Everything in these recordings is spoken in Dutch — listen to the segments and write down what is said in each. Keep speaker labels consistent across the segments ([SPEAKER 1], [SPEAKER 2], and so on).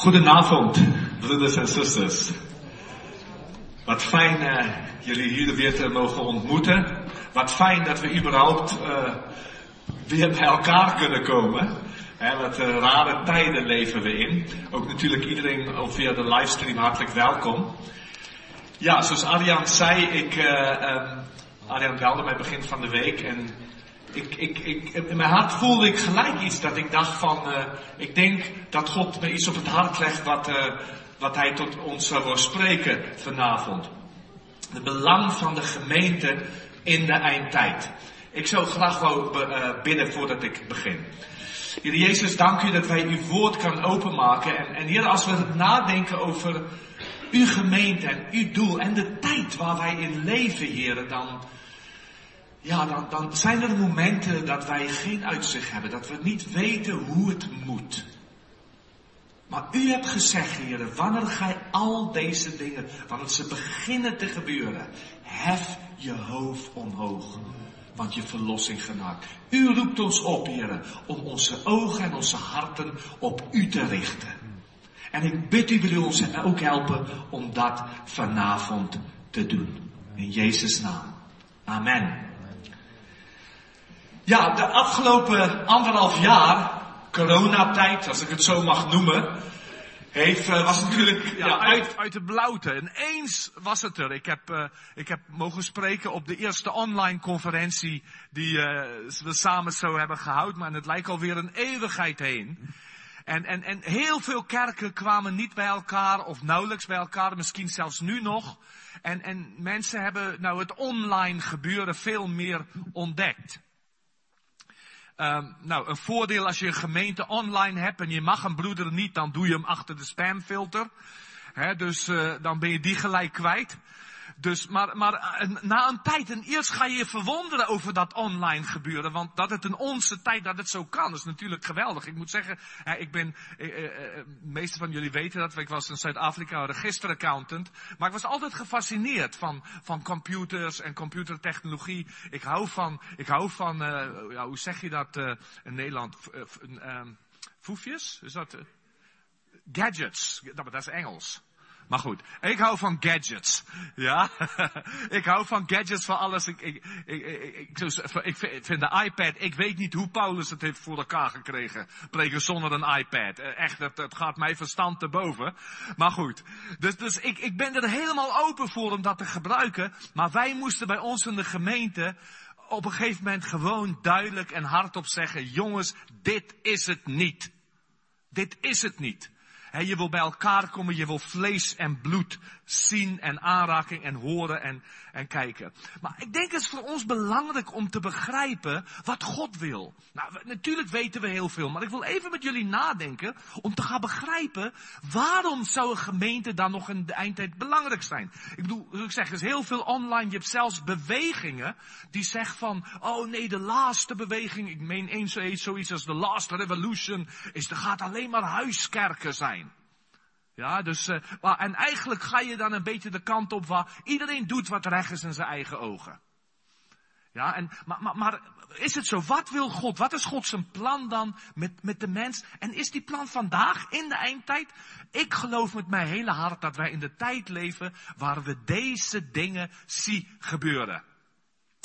[SPEAKER 1] Goedenavond, broeders en zusters. Wat fijn uh, jullie hier weer te mogen ontmoeten. Wat fijn dat we überhaupt uh, weer bij elkaar kunnen komen. He, wat uh, rare tijden leven we in. Ook natuurlijk iedereen via de livestream hartelijk welkom. Ja, zoals Arjan zei, ik, um, Arjan belde mij begin van de week en ik, ik, ik, in mijn hart voelde ik gelijk iets dat ik dacht van, uh, ik denk dat God me iets op het hart legt wat, uh, wat hij tot ons wil spreken vanavond. Het belang van de gemeente in de eindtijd. Ik zou graag wel uh, bidden voordat ik begin. Heer Jezus, dank u dat wij uw woord kan openmaken. En, en Heer, als we nadenken over uw gemeente en uw doel en de tijd waar wij in leven, Heer, dan, ja, dan, dan zijn er momenten dat wij geen uitzicht hebben, dat we niet weten hoe het moet. Maar u hebt gezegd, heren, wanneer gij al deze dingen, wanneer ze beginnen te gebeuren, hef je hoofd omhoog, want je verlossing gemaakt. U roept ons op, heren, om onze ogen en onze harten op u te richten. En ik bid u, wil u ons ook helpen om dat vanavond te doen. In Jezus' naam. Amen. Ja, de afgelopen anderhalf jaar, coronatijd, als ik het zo mag noemen, heeft, uh, was natuurlijk
[SPEAKER 2] ja, uit, uit de blauwte. En eens was het er. Ik heb, uh, ik heb mogen spreken op de eerste online conferentie die uh, we samen zo hebben gehouden. Maar het lijkt alweer een eeuwigheid heen. En, en, en heel veel kerken kwamen niet bij elkaar of nauwelijks bij elkaar, misschien zelfs nu nog. En, en mensen hebben nou het online gebeuren veel meer ontdekt. Um, nou, een voordeel als je een gemeente online hebt en je mag een broeder niet, dan doe je hem achter de spamfilter. Dus uh, dan ben je die gelijk kwijt. Dus, maar, maar eh, na een tijd, en eerst ga je je verwonderen over dat online gebeuren, want dat het in onze tijd, dat het zo kan, is natuurlijk geweldig. Ik moet zeggen, ik ben, eh, eh, meeste van jullie weten dat, ik was in Zuid-Afrika registeraccountant, maar ik was altijd gefascineerd van, van computers en computertechnologie. Ik hou van, ik hou van, uh, ja, hoe zeg je dat uh, in Nederland? Uh, foefjes? Is dat? gadgets. Dat, dat is Engels. Maar goed, ik hou van gadgets. Ja, ik hou van gadgets voor alles. Ik, ik, ik, ik, ik, vind de iPad, ik weet niet hoe Paulus het heeft voor elkaar gekregen. Preken zonder een iPad. Echt, het, het gaat mij verstand te boven. Maar goed, dus, dus ik, ik ben er helemaal open voor om dat te gebruiken. Maar wij moesten bij ons in de gemeente op een gegeven moment gewoon duidelijk en hardop zeggen, jongens, dit is het niet. Dit is het niet. Je wil bij elkaar komen, je wil vlees en bloed zien en aanraking en horen en, en kijken. Maar ik denk het is voor ons belangrijk om te begrijpen wat God wil. Nou, natuurlijk weten we heel veel, maar ik wil even met jullie nadenken om te gaan begrijpen waarom zou een gemeente dan nog in de eindtijd belangrijk zijn. Ik bedoel, ik zeg, er is heel veel online, je hebt zelfs bewegingen die zeggen van, oh nee, de laatste beweging, ik meen eens zoiets als de last revolution, is er gaat alleen maar huiskerken zijn. Ja, dus, uh, en eigenlijk ga je dan een beetje de kant op waar iedereen doet wat recht is in zijn eigen ogen. Ja, en, maar, maar, is het zo? Wat wil God? Wat is God zijn plan dan met, met de mens? En is die plan vandaag in de eindtijd? Ik geloof met mijn hele hart dat wij in de tijd leven waar we deze dingen zien gebeuren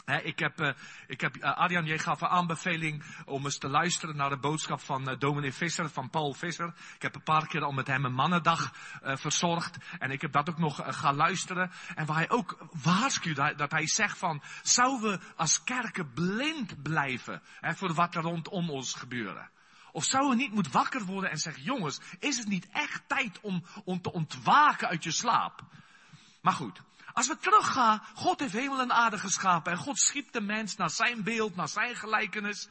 [SPEAKER 2] ik heb, uh, ik heb uh, Arjan, jij gaf een aanbeveling om eens te luisteren naar de boodschap van uh, dominee Visser, van Paul Visser. Ik heb een paar keer al met hem een mannendag verzorgd. En ik heb dat ook nog gaan luisteren. En waar hij ook waarschuwt, dat hij zegt van, zouden we als kerken blind blijven voor wat er rondom ons gebeuren? Of zouden we niet moeten wakker worden en zeggen, jongens, is het niet echt tijd om, om te ontwaken uit je slaap? Maar goed, als we teruggaan, God heeft hemel en aarde geschapen en God schiep de mens naar zijn beeld, naar zijn gelijkenis.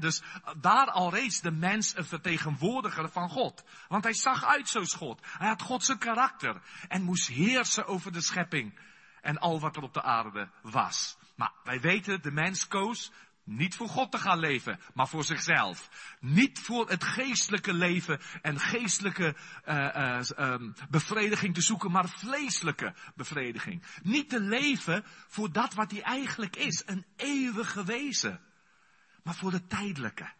[SPEAKER 2] Dus daar al reeds de mens een vertegenwoordiger van God. Want hij zag uit zoals God. Hij had God zijn karakter en moest heersen over de schepping en al wat er op de aarde was. Maar wij weten, de mens koos niet voor God te gaan leven, maar voor zichzelf. Niet voor het geestelijke leven en geestelijke uh, uh, bevrediging te zoeken, maar vleeselijke bevrediging. Niet te leven voor dat wat hij eigenlijk is, een eeuwige wezen. Maar voor de tijdelijke.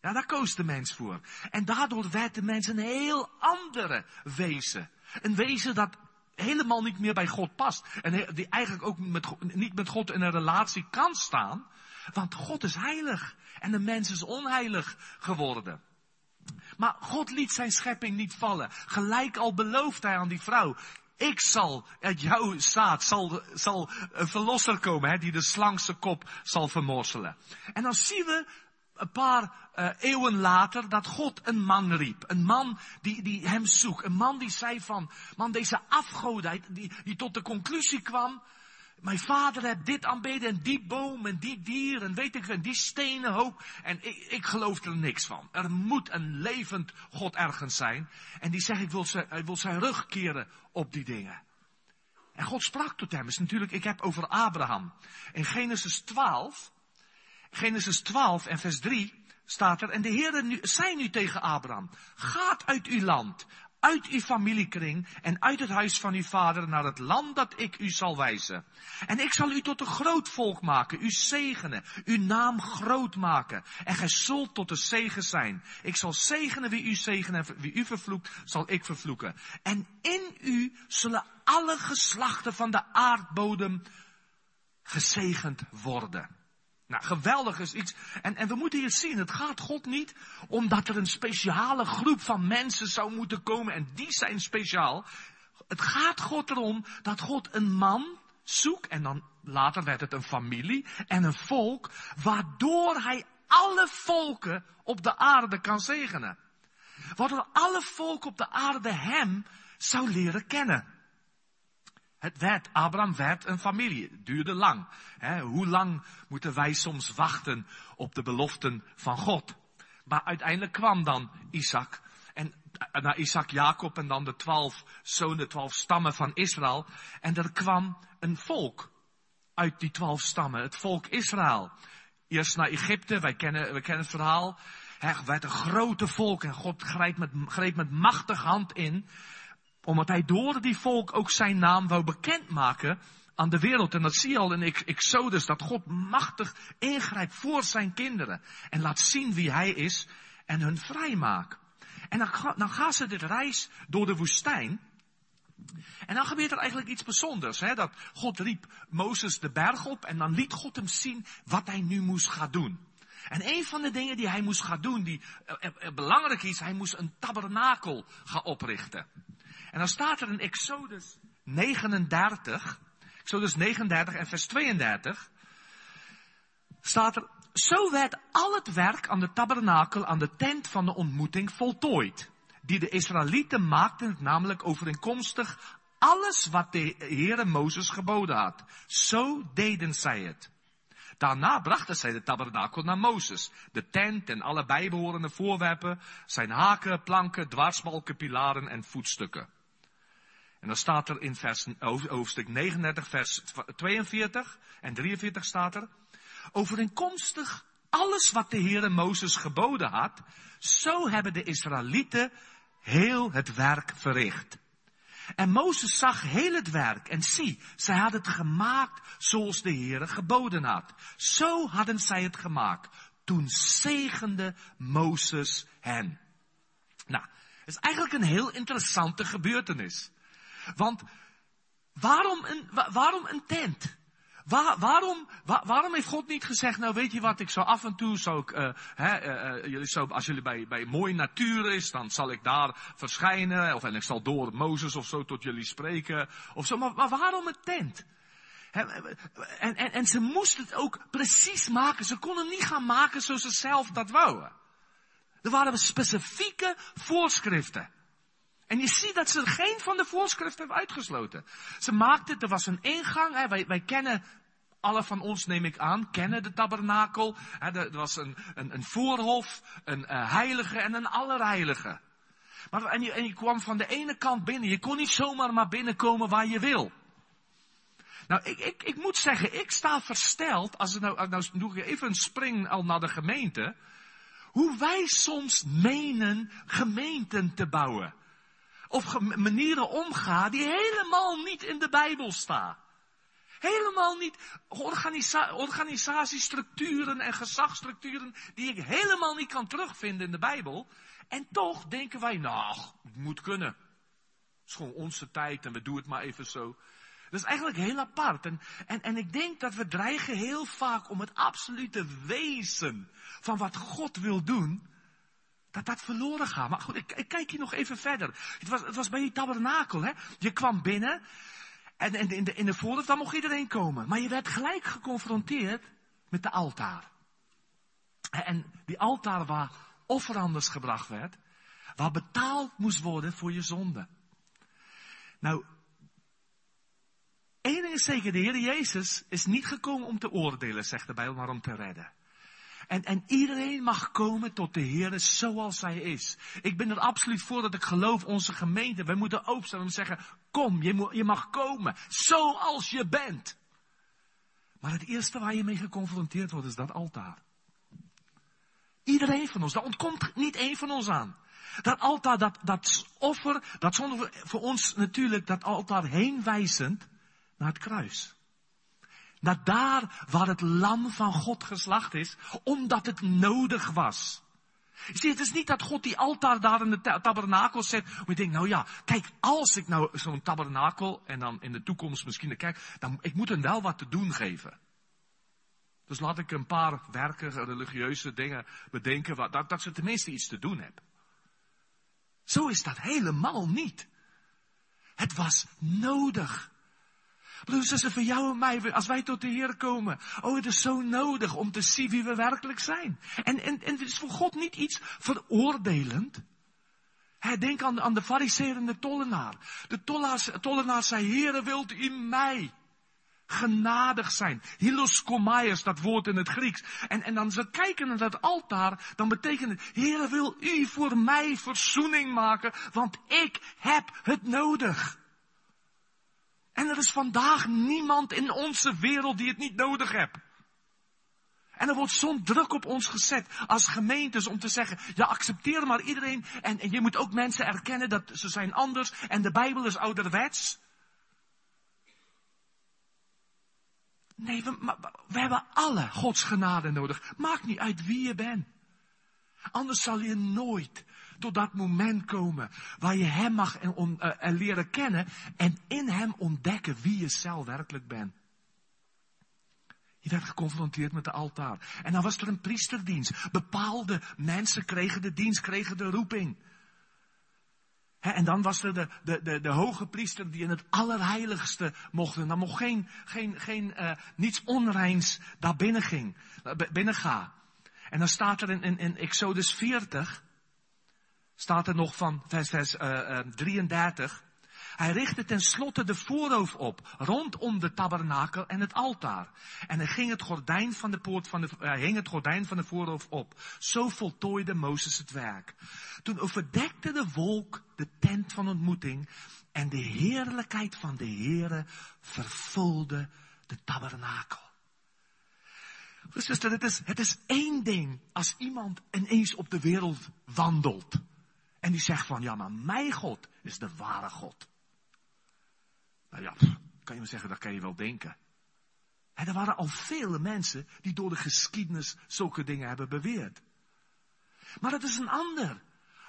[SPEAKER 2] Ja, daar koos de mens voor. En daardoor werd de mens een heel andere wezen. Een wezen dat helemaal niet meer bij God past. En die eigenlijk ook met, niet met God in een relatie kan staan. Want God is heilig. En de mens is onheilig geworden. Maar God liet zijn schepping niet vallen. Gelijk al belooft hij aan die vrouw. Ik zal, uit jouw zaad zal, zal een verlosser komen, hè, die de slangse kop zal vermorselen. En dan zien we een paar uh, eeuwen later dat God een man riep. Een man die, die hem zoekt. Een man die zei van, man deze afgodheid, die, die tot de conclusie kwam, mijn vader heeft dit aanbeden en die boom en die dier en weet ik en die stenen hoop. En ik, ik geloof er niks van. Er moet een levend God ergens zijn. En die zegt, ik wil zijn, hij wil zijn rug keren op die dingen. En God sprak tot hem. Is natuurlijk, ik heb over Abraham. In Genesis 12, Genesis 12 en vers 3 staat er, en de Heer zei nu tegen Abraham, gaat uit uw land, uit uw familiekring en uit het huis van uw vader naar het land dat ik u zal wijzen. En ik zal u tot een groot volk maken, u zegenen, uw naam groot maken. En gij zult tot een zegen zijn. Ik zal zegenen wie u zegenen en wie u vervloekt, zal ik vervloeken. En in u zullen alle geslachten van de aardbodem gezegend worden. Nou, geweldig is iets. En, en we moeten hier zien, het gaat God niet omdat er een speciale groep van mensen zou moeten komen en die zijn speciaal. Het gaat God erom dat God een man zoekt en dan later werd het een familie en een volk, waardoor hij alle volken op de aarde kan zegenen. Waardoor alle volken op de aarde hem zou leren kennen. Het werd, Abraham werd een familie. Het duurde lang. hoe lang moeten wij soms wachten op de beloften van God? Maar uiteindelijk kwam dan Isaac. En eh, naar Isaac, Jacob en dan de twaalf zonen, de twaalf stammen van Israël. En er kwam een volk uit die twaalf stammen. Het volk Israël. Eerst naar Egypte, wij kennen, wij kennen het verhaal. Het werd een grote volk en God greep met, greep met machtige hand in omdat hij door die volk ook zijn naam wou bekendmaken aan de wereld. En dat zie je al in Exodus, dat God machtig ingrijpt voor zijn kinderen. En laat zien wie hij is en hun vrijmaakt. En dan, dan gaan ze dit reis door de woestijn. En dan gebeurt er eigenlijk iets bijzonders. Hè? Dat God riep Mozes de berg op en dan liet God hem zien wat hij nu moest gaan doen. En een van de dingen die hij moest gaan doen, die eh, eh, belangrijk is, hij moest een tabernakel gaan oprichten. En dan staat er in Exodus 39, Exodus 39 en vers 32, staat er, zo werd al het werk aan de tabernakel, aan de tent van de ontmoeting voltooid. Die de Israëlieten maakten, namelijk overeenkomstig alles wat de Heere Mozes geboden had. Zo deden zij het. Daarna brachten zij de tabernakel naar Mozes. De tent en alle bijbehorende voorwerpen, zijn haken, planken, dwarsbalken, pilaren en voetstukken. En dan staat er in vers, hoofdstuk 39, vers 42 en 43 staat er. Overeenkomstig alles wat de Heere Mozes geboden had, zo hebben de Israëlieten heel het werk verricht. En Mozes zag heel het werk en zie, zij hadden het gemaakt zoals de Heere geboden had. Zo hadden zij het gemaakt. Toen zegende Mozes hen. Nou, het is eigenlijk een heel interessante gebeurtenis. Want waarom een, waarom een tent? Waar, waarom, waar, waarom heeft God niet gezegd, nou weet je wat, ik zou af en toe, zou ik, uh, hè, uh, jullie zou, als jullie bij, bij mooie natuur is, dan zal ik daar verschijnen, of en ik zal door Mozes of zo tot jullie spreken, of zo. Maar, maar waarom een tent? En, en, en ze moesten het ook precies maken. Ze konden niet gaan maken zoals ze zelf dat wouden. Er waren specifieke voorschriften. En je ziet dat ze geen van de voorschriften hebben uitgesloten. Ze maakten, er was een ingang, hè, wij, wij kennen, alle van ons neem ik aan, kennen de tabernakel. Er was een, een, een voorhof, een uh, heilige en een allerheilige. Maar, en, je, en je kwam van de ene kant binnen, je kon niet zomaar maar binnenkomen waar je wil. Nou, ik, ik, ik moet zeggen, ik sta versteld, als ik nou, nou doe ik even een spring al naar de gemeente, hoe wij soms menen gemeenten te bouwen of manieren omgaan die helemaal niet in de Bijbel staan. helemaal niet organisa organisatiestructuren en gezagsstructuren die ik helemaal niet kan terugvinden in de Bijbel. En toch denken wij, nou, het moet kunnen. Het is gewoon onze tijd en we doen het maar even zo. Dat is eigenlijk heel apart. En, en, en ik denk dat we dreigen heel vaak om het absolute wezen van wat God wil doen, dat dat verloren gaat. Maar goed, ik, ik kijk hier nog even verder. Het was, het was bij die tabernakel, hè. Je kwam binnen en, en in de, in de voordeur, dan mocht iedereen komen. Maar je werd gelijk geconfronteerd met de altaar. En die altaar waar offeranders gebracht werd, waar betaald moest worden voor je zonde. Nou, één ding is zeker, de Heer Jezus is niet gekomen om te oordelen, zegt de Bijbel, maar om te redden. En, en iedereen mag komen tot de Heer zoals Hij is. Ik ben er absoluut voor dat ik geloof onze gemeente. We moeten opstaan en zeggen, kom, je, je mag komen. Zoals je bent. Maar het eerste waar je mee geconfronteerd wordt is dat altaar. Iedereen van ons, daar ontkomt niet één van ons aan. Dat altaar, dat, dat offer, dat zonder voor ons natuurlijk dat altaar heenwijzend naar het kruis. Naar daar waar het lam van God geslacht is, omdat het nodig was. Je ziet, het is niet dat God die altaar daar in de tabernakel zet. Maar je denkt, nou ja, kijk, als ik nou zo'n tabernakel en dan in de toekomst misschien kijk, dan ik moet hem wel wat te doen geven. Dus laat ik een paar werken, religieuze dingen bedenken, dat, dat ze tenminste iets te doen hebben. Zo is dat helemaal niet. Het was nodig. Broers en zussen, voor jou en mij, als wij tot de Heer komen. Oh, het is zo nodig om te zien wie we werkelijk zijn. En, en, en het is voor God niet iets veroordelend. Hij denk aan, aan de fariseerende tollenaar. De tollenaar, tollenaar zei, Heere, wilt u mij genadig zijn. Hilos komaios, dat woord in het Grieks. En, en dan ze kijken naar dat altaar, dan betekent het, Heere, wil u voor mij verzoening maken, want ik heb het nodig. En er is vandaag niemand in onze wereld die het niet nodig heeft. En er wordt zo'n druk op ons gezet als gemeentes om te zeggen, ja accepteer maar iedereen en, en je moet ook mensen erkennen dat ze zijn anders en de Bijbel is ouderwets. Nee, we, we hebben alle Gods genade nodig. Maakt niet uit wie je bent. Anders zal je nooit tot dat moment komen waar je Hem mag en, on, uh, leren kennen en in Hem ontdekken wie je zelf werkelijk bent. Je werd geconfronteerd met de altaar. En dan was er een priesterdienst. Bepaalde mensen kregen de dienst, kregen de roeping. en dan was er de, de, de, de hoge priester die in het allerheiligste mocht. En dan mocht geen, geen, geen uh, niets onreins daar binnen ging, binnen gaan. En dan staat er in, in, in Exodus 40, staat er nog van vers, vers uh, uh, 33. Hij richtte tenslotte de voorhoofd op, rondom de tabernakel en het altaar. En hij ging het gordijn van de poort van de, hij hing het gordijn van de voorhoofd op. Zo voltooide Mozes het werk. Toen overdekte de wolk de tent van ontmoeting en de heerlijkheid van de Heere vervulde de tabernakel. Zuster, het is, het is één ding als iemand ineens op de wereld wandelt. En die zegt van, ja, maar mijn God is de ware God. Nou ja, kan je me zeggen, dat kan je wel denken. En er waren al vele mensen die door de geschiedenis zulke dingen hebben beweerd. Maar het is een ander.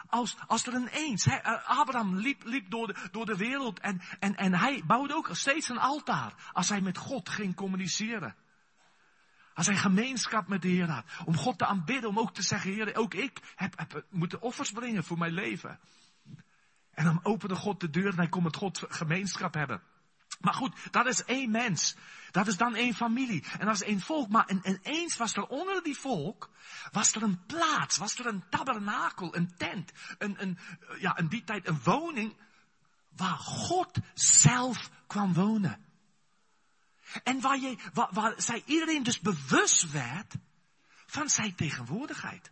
[SPEAKER 2] Als, als er ineens, hè, Abraham liep, liep door, de, door de wereld en, en, en hij bouwde ook steeds een altaar als hij met God ging communiceren. Als hij gemeenschap met de Heer had. Om God te aanbidden. Om ook te zeggen, Heer, ook ik heb, heb moeten offers brengen voor mijn leven. En dan opende God de deur en hij kon met God gemeenschap hebben. Maar goed, dat is één mens. Dat is dan één familie. En dat is één volk. Maar ineens was er onder die volk, was er een plaats, was er een tabernakel, een tent, een, een, ja, in die tijd een woning, waar God zelf kwam wonen. En waar, je, waar, zij iedereen dus bewust werd van zijn tegenwoordigheid.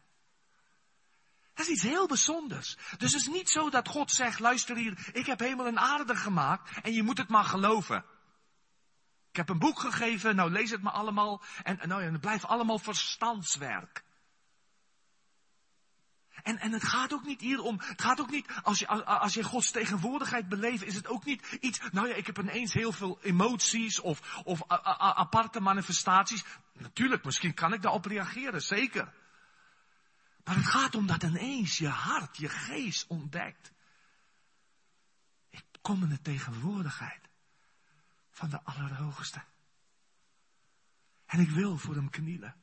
[SPEAKER 2] Dat is iets heel bijzonders. Dus het is niet zo dat God zegt, luister hier, ik heb hemel en aarde gemaakt en je moet het maar geloven. Ik heb een boek gegeven, nou lees het maar allemaal en, nou ja, het blijft allemaal verstandswerk. En, en het gaat ook niet hier om, het gaat ook niet, als je, als je Gods tegenwoordigheid beleeft, is het ook niet iets, nou ja, ik heb ineens heel veel emoties of, of aparte manifestaties. Natuurlijk, misschien kan ik daarop reageren, zeker. Maar het gaat om dat ineens je hart, je geest ontdekt. Ik kom in de tegenwoordigheid van de Allerhoogste. En ik wil voor hem knielen.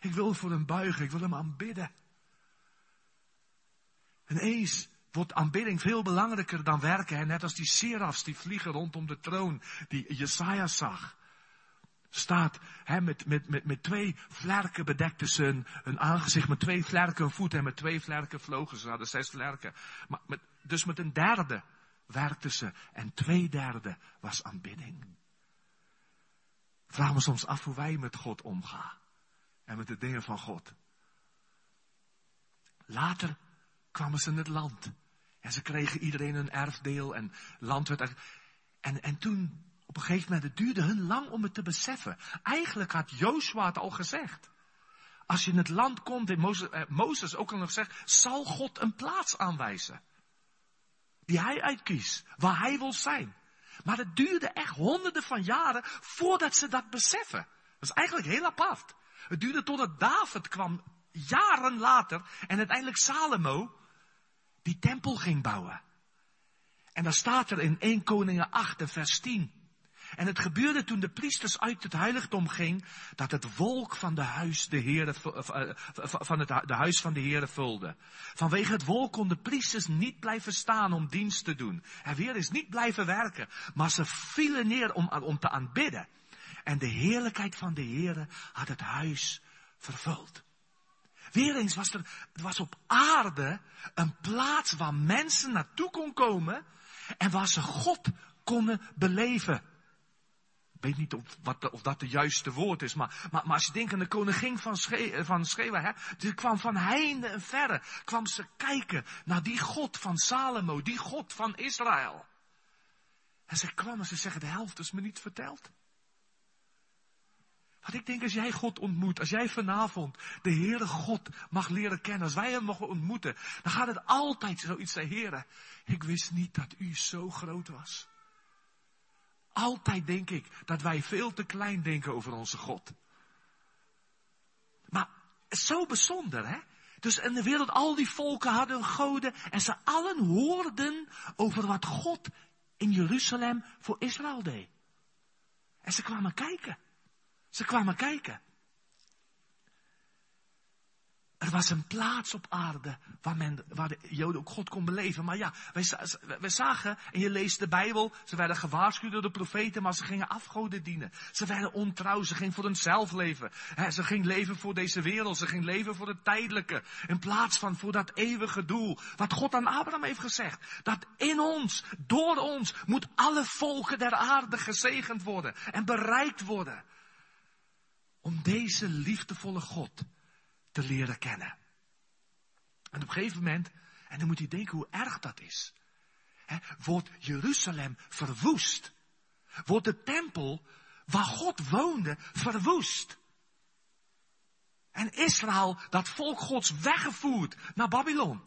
[SPEAKER 2] Ik wil voor hem buigen. Ik wil hem aanbidden. En eens wordt aanbidding veel belangrijker dan werken. Hè? Net als die serafs die vliegen rondom de troon die Jesaja zag. Staat hè, met, met, met, met twee vlerken bedekte ze hun, aangezicht, met twee vlerken voeten en met twee vlerken vlogen ze. Ze hadden zes vlerken. Maar dus met een derde werkten ze en twee derde was aanbidding. Vraag me soms af hoe wij met God omgaan. En met de dingen van God. Later kwamen ze in het land. En ze kregen iedereen een erfdeel en land werd er... En, en toen, op een gegeven moment, het duurde hun lang om het te beseffen. Eigenlijk had Joshua het al gezegd. Als je in het land komt, in Mozes, eh, Mozes ook al nog zegt, zal God een plaats aanwijzen. Die hij uitkiest, waar hij wil zijn. Maar het duurde echt honderden van jaren voordat ze dat beseffen. Dat is eigenlijk heel apart. Het duurde totdat David kwam, jaren later, en uiteindelijk Salomo, die tempel ging bouwen. En dan staat er in 1 Koningen 8 vers 10. En het gebeurde toen de priesters uit het heiligdom ging, dat het wolk van de huis de Heere, eh, eh, van het de huis van de Heere vulde. Vanwege het wolk konden priesters niet blijven staan om dienst te doen. En weer is niet blijven werken, maar ze vielen neer om, om te aanbidden. En de heerlijkheid van de Heere had het huis vervuld. Weer eens was er, was op aarde een plaats waar mensen naartoe kon komen en waar ze God konden beleven. Ik weet niet of, wat, of dat de juiste woord is, maar, maar, maar als je denkt aan de koningin van, Sche, van Schewa, hè, die kwam van heinde en verre, kwam ze kijken naar die God van Salomo, die God van Israël. En ze kwam en ze zeggen, de helft is me niet verteld. Wat ik denk, als jij God ontmoet, als jij vanavond de Heere God mag leren kennen, als wij Hem mogen ontmoeten, dan gaat het altijd zoiets zijn, Heere, ik wist niet dat U zo groot was. Altijd denk ik dat wij veel te klein denken over onze God. Maar zo bijzonder, hè? Dus in de wereld, al die volken hadden goden en ze allen hoorden over wat God in Jeruzalem voor Israël deed. En ze kwamen kijken. Ze kwamen kijken. Er was een plaats op aarde waar, men, waar de Joden ook God kon beleven. Maar ja, wij, wij zagen, en je leest de Bijbel, ze werden gewaarschuwd door de profeten, maar ze gingen afgoden dienen. Ze werden ontrouw, ze gingen voor hunzelf leven. ze gingen leven voor deze wereld, ze gingen leven voor het tijdelijke. In plaats van voor dat eeuwige doel. Wat God aan Abraham heeft gezegd. Dat in ons, door ons, moet alle volken der aarde gezegend worden en bereikt worden. Om deze liefdevolle God te leren kennen. En op een gegeven moment, en dan moet je denken hoe erg dat is, hè, wordt Jeruzalem verwoest. Wordt de tempel waar God woonde verwoest. En Israël, dat volk Gods, weggevoerd naar Babylon.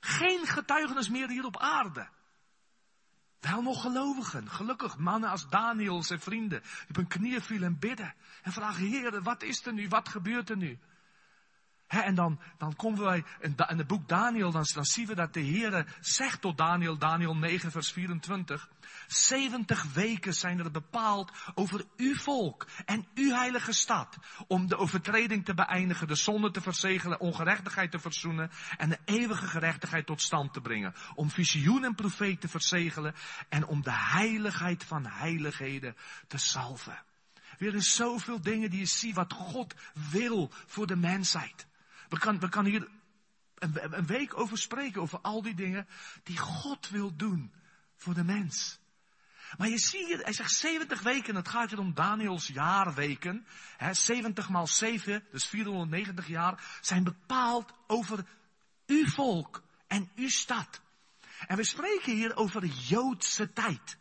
[SPEAKER 2] Geen getuigenis meer hier op aarde. Wel nog gelovigen, gelukkig mannen als Daniel, zijn vrienden, die op hun knieën vielen en bidden. En vragen, Heer, wat is er nu? Wat gebeurt er nu? En dan, dan komen wij in, in het boek Daniel, dan, zien we dat de Heer zegt tot Daniel, Daniel 9 vers 24. 70 weken zijn er bepaald over uw volk en uw heilige stad. Om de overtreding te beëindigen, de zonde te verzegelen, ongerechtigheid te verzoenen en de eeuwige gerechtigheid tot stand te brengen. Om visioen en profeet te verzegelen en om de heiligheid van heiligheden te salven. Weer is zoveel dingen die je ziet wat God wil voor de mensheid. We kan, we kan hier een, week over spreken, over al die dingen die God wil doen voor de mens. Maar je ziet hier, hij zegt 70 weken, het gaat hier om Daniels jaarweken. Hè, 70 maal 7, dus 490 jaar, zijn bepaald over uw volk en uw stad. En we spreken hier over de Joodse tijd.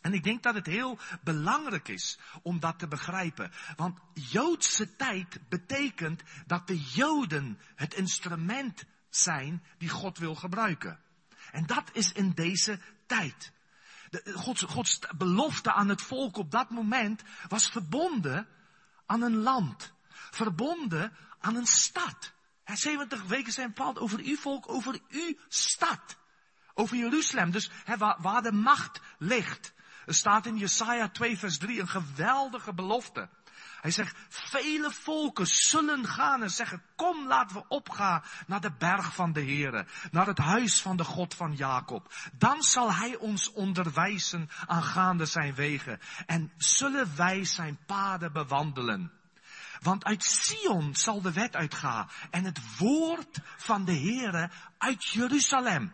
[SPEAKER 2] En ik denk dat het heel belangrijk is om dat te begrijpen. Want Joodse tijd betekent dat de Joden het instrument zijn die God wil gebruiken. En dat is in deze tijd. De, Gods, Gods belofte aan het volk op dat moment was verbonden aan een land. Verbonden aan een stad. 70 weken zijn bepaald over uw volk, over uw stad. Over Jeruzalem. Dus waar, waar de macht ligt. Er staat in Jesaja 2 vers 3 een geweldige belofte. Hij zegt, vele volken zullen gaan en zeggen, kom laten we opgaan naar de berg van de Heere, naar het huis van de God van Jacob. Dan zal hij ons onderwijzen aangaande zijn wegen en zullen wij zijn paden bewandelen. Want uit Sion zal de wet uitgaan en het woord van de Heere uit Jeruzalem.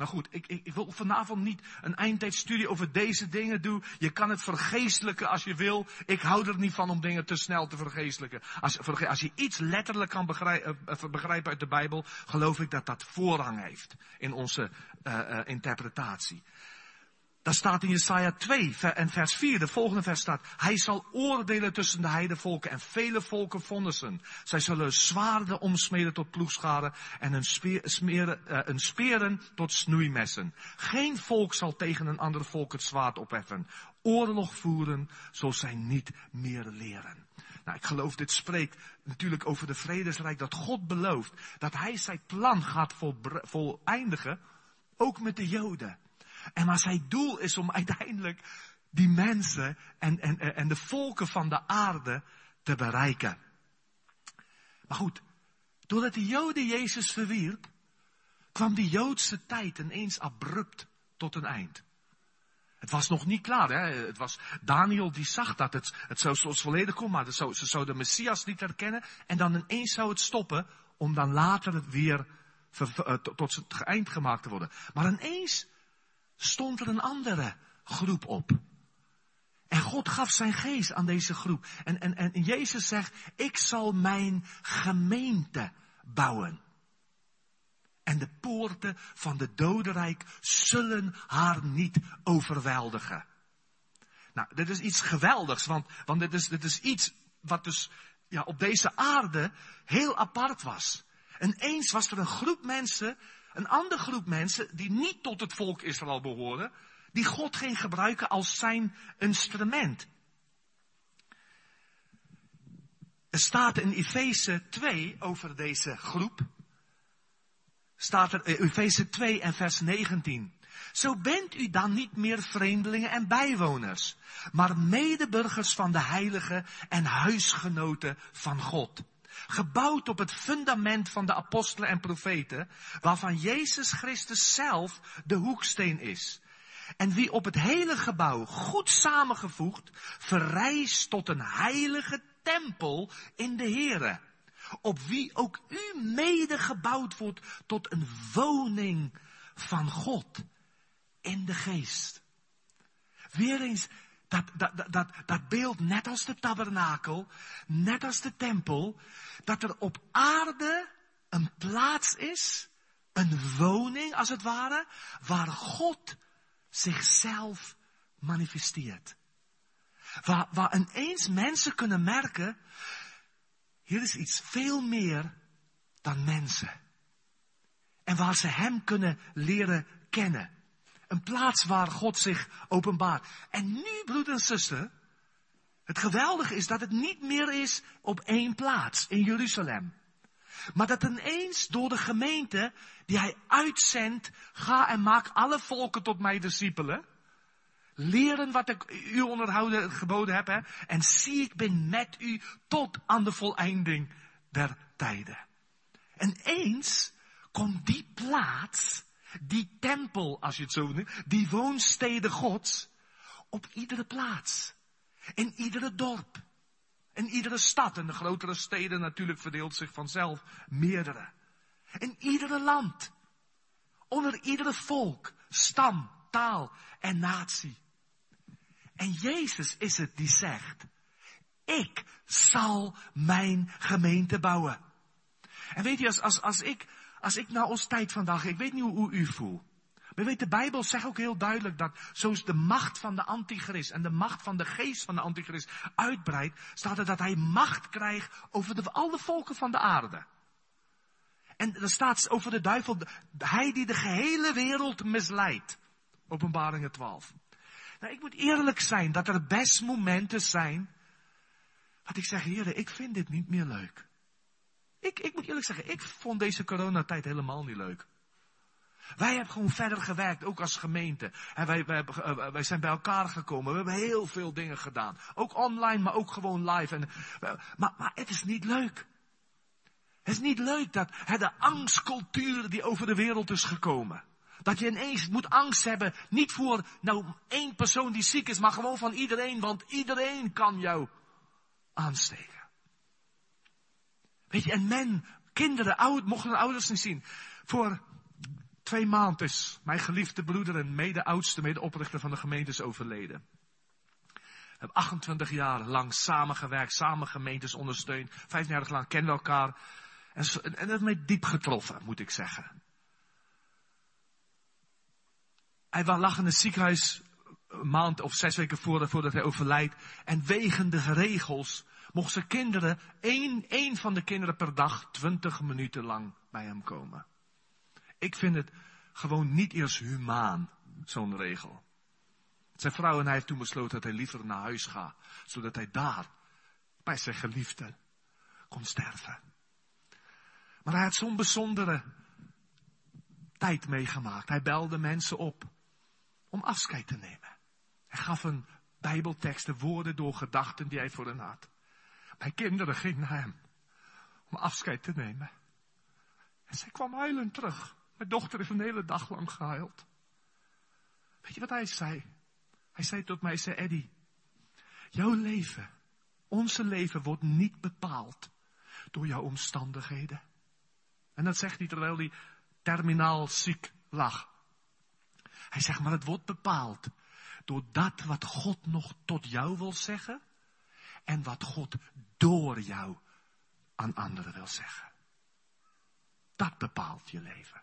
[SPEAKER 2] Nou goed, ik, ik, ik, wil vanavond niet een eindtijdstudie over deze dingen doen. Je kan het vergeestelijken als je wil. Ik hou er niet van om dingen te snel te vergeestelijken. Als, als je iets letterlijk kan begrijpen, eh, begrijpen uit de Bijbel, geloof ik dat dat voorrang heeft in onze uh, interpretatie. Dat staat in Jesaja 2 en vers 4. De volgende vers staat. Hij zal oordelen tussen de heidevolken en vele volken vonnissen. Zij zullen zwaarden omsmeden tot ploegscharen en een, speer, smeren, een speren tot snoeimessen. Geen volk zal tegen een ander volk het zwaard opheffen. Oorlog voeren, zoals zij niet meer leren. Nou, ik geloof dit spreekt natuurlijk over de vredesrijk dat God belooft dat hij zijn plan gaat voleindigen, ook met de Joden. En maar zijn doel is om uiteindelijk die mensen en, en, en de volken van de aarde te bereiken. Maar goed, doordat de Joden Jezus verwierp, kwam die Joodse tijd ineens abrupt tot een eind. Het was nog niet klaar. Hè? Het was Daniel die zag dat het, het zou zoals volledig komen, maar zou, ze zouden de Messias niet herkennen. En dan ineens zou het stoppen, om dan later het weer eh, tot het eind gemaakt te worden. Maar ineens stond er een andere groep op. En God gaf zijn geest aan deze groep. En, en, en Jezus zegt, ik zal mijn gemeente bouwen. En de poorten van de dodenrijk zullen haar niet overweldigen. Nou, dit is iets geweldigs, want, want dit, is, dit is iets wat dus ja, op deze aarde heel apart was. En eens was er een groep mensen een andere groep mensen die niet tot het volk Israël behoren, die God ging gebruiken als zijn instrument. Er staat in Efeze 2 over deze groep. Staat er in Efeze 2 en vers 19. Zo bent u dan niet meer vreemdelingen en bijwoners, maar medeburgers van de heiligen en huisgenoten van God gebouwd op het fundament van de apostelen en profeten, waarvan Jezus Christus zelf de hoeksteen is. En wie op het hele gebouw goed samengevoegd verrijst tot een heilige tempel in de Here. Op wie ook u mede gebouwd wordt tot een woning van God in de geest. Weer eens dat, dat, dat, dat beeld, net als de tabernakel, net als de tempel, dat er op aarde een plaats is, een woning als het ware, waar God zichzelf manifesteert. Waar, waar ineens mensen kunnen merken, hier is iets veel meer dan mensen. En waar ze Hem kunnen leren kennen. Een plaats waar God zich openbaart. En nu, broeder en zuster, het geweldige is dat het niet meer is op één plaats in Jeruzalem. Maar dat ineens door de gemeente die hij uitzendt, ga en maak alle volken tot mij discipelen. Leren wat ik u onderhouden geboden heb. En zie ik ben met u tot aan de voleinding der tijden. En eens komt die plaats die tempel, als je het zo noemt, die woonsteden Gods, op iedere plaats. In iedere dorp. In iedere stad. En de grotere steden natuurlijk verdeelt zich vanzelf meerdere. In iedere land. Onder iedere volk, stam, taal en natie. En Jezus is het die zegt, ik zal mijn gemeente bouwen. En weet je, als, als, als ik als ik naar ons tijd vandaag, ik weet niet hoe, u voelt. Maar weet, de Bijbel zegt ook heel duidelijk dat zoals de macht van de antichrist en de macht van de geest van de antichrist uitbreidt, staat er dat hij macht krijgt over de, alle volken van de aarde. En er staat over de duivel, hij die de gehele wereld misleidt. Openbaringen 12. Nou, ik moet eerlijk zijn dat er best momenten zijn. Dat ik zeg, heren, ik vind dit niet meer leuk. Ik, ik moet eerlijk zeggen, ik vond deze coronatijd helemaal niet leuk. Wij hebben gewoon verder gewerkt, ook als gemeente. En wij, wij, eh, zijn bij elkaar gekomen. We hebben heel veel dingen gedaan. Ook online, maar ook gewoon live. En, maar, maar het is niet leuk. Het is niet leuk dat hè, de angstcultuur die over de wereld is gekomen. Dat je ineens moet angst hebben, niet voor nou één persoon die ziek is, maar gewoon van iedereen, want iedereen kan jou aansteken. Weet je, en men, kinderen, oud, mochten ouders niet zien. Voor twee maanden is mijn geliefde broeder en mede-oudste, mede-oprichter van de gemeente is overleden. We hebben 28 jaar lang samengewerkt, samen gemeentes ondersteund. 15 jaar lang kennen we elkaar. En, en dat mij diep getroffen, moet ik zeggen. Hij lag in het ziekenhuis een maand of zes weken voordat hij overlijdt. En wegen de regels mocht zijn kinderen, één, één van de kinderen per dag, twintig minuten lang bij hem komen. Ik vind het gewoon niet eerst humaan, zo'n regel. Zijn vrouw en hij heeft toen besloten dat hij liever naar huis gaat, zodat hij daar, bij zijn geliefde, kon sterven. Maar hij had zo'n bijzondere tijd meegemaakt. Hij belde mensen op om afscheid te nemen. Hij gaf een bijbelteksten, woorden door gedachten die hij voor hen had. Mijn kinderen gingen naar hem om afscheid te nemen. En zij kwam huilend terug. Mijn dochter heeft een hele dag lang gehuild. Weet je wat hij zei? Hij zei tot mij, zei Eddie, jouw leven, onze leven wordt niet bepaald door jouw omstandigheden. En dat zegt hij terwijl hij terminaal ziek lag. Hij zegt, maar het wordt bepaald door dat wat God nog tot jou wil zeggen en wat God door jou aan anderen wil zeggen. Dat bepaalt je leven.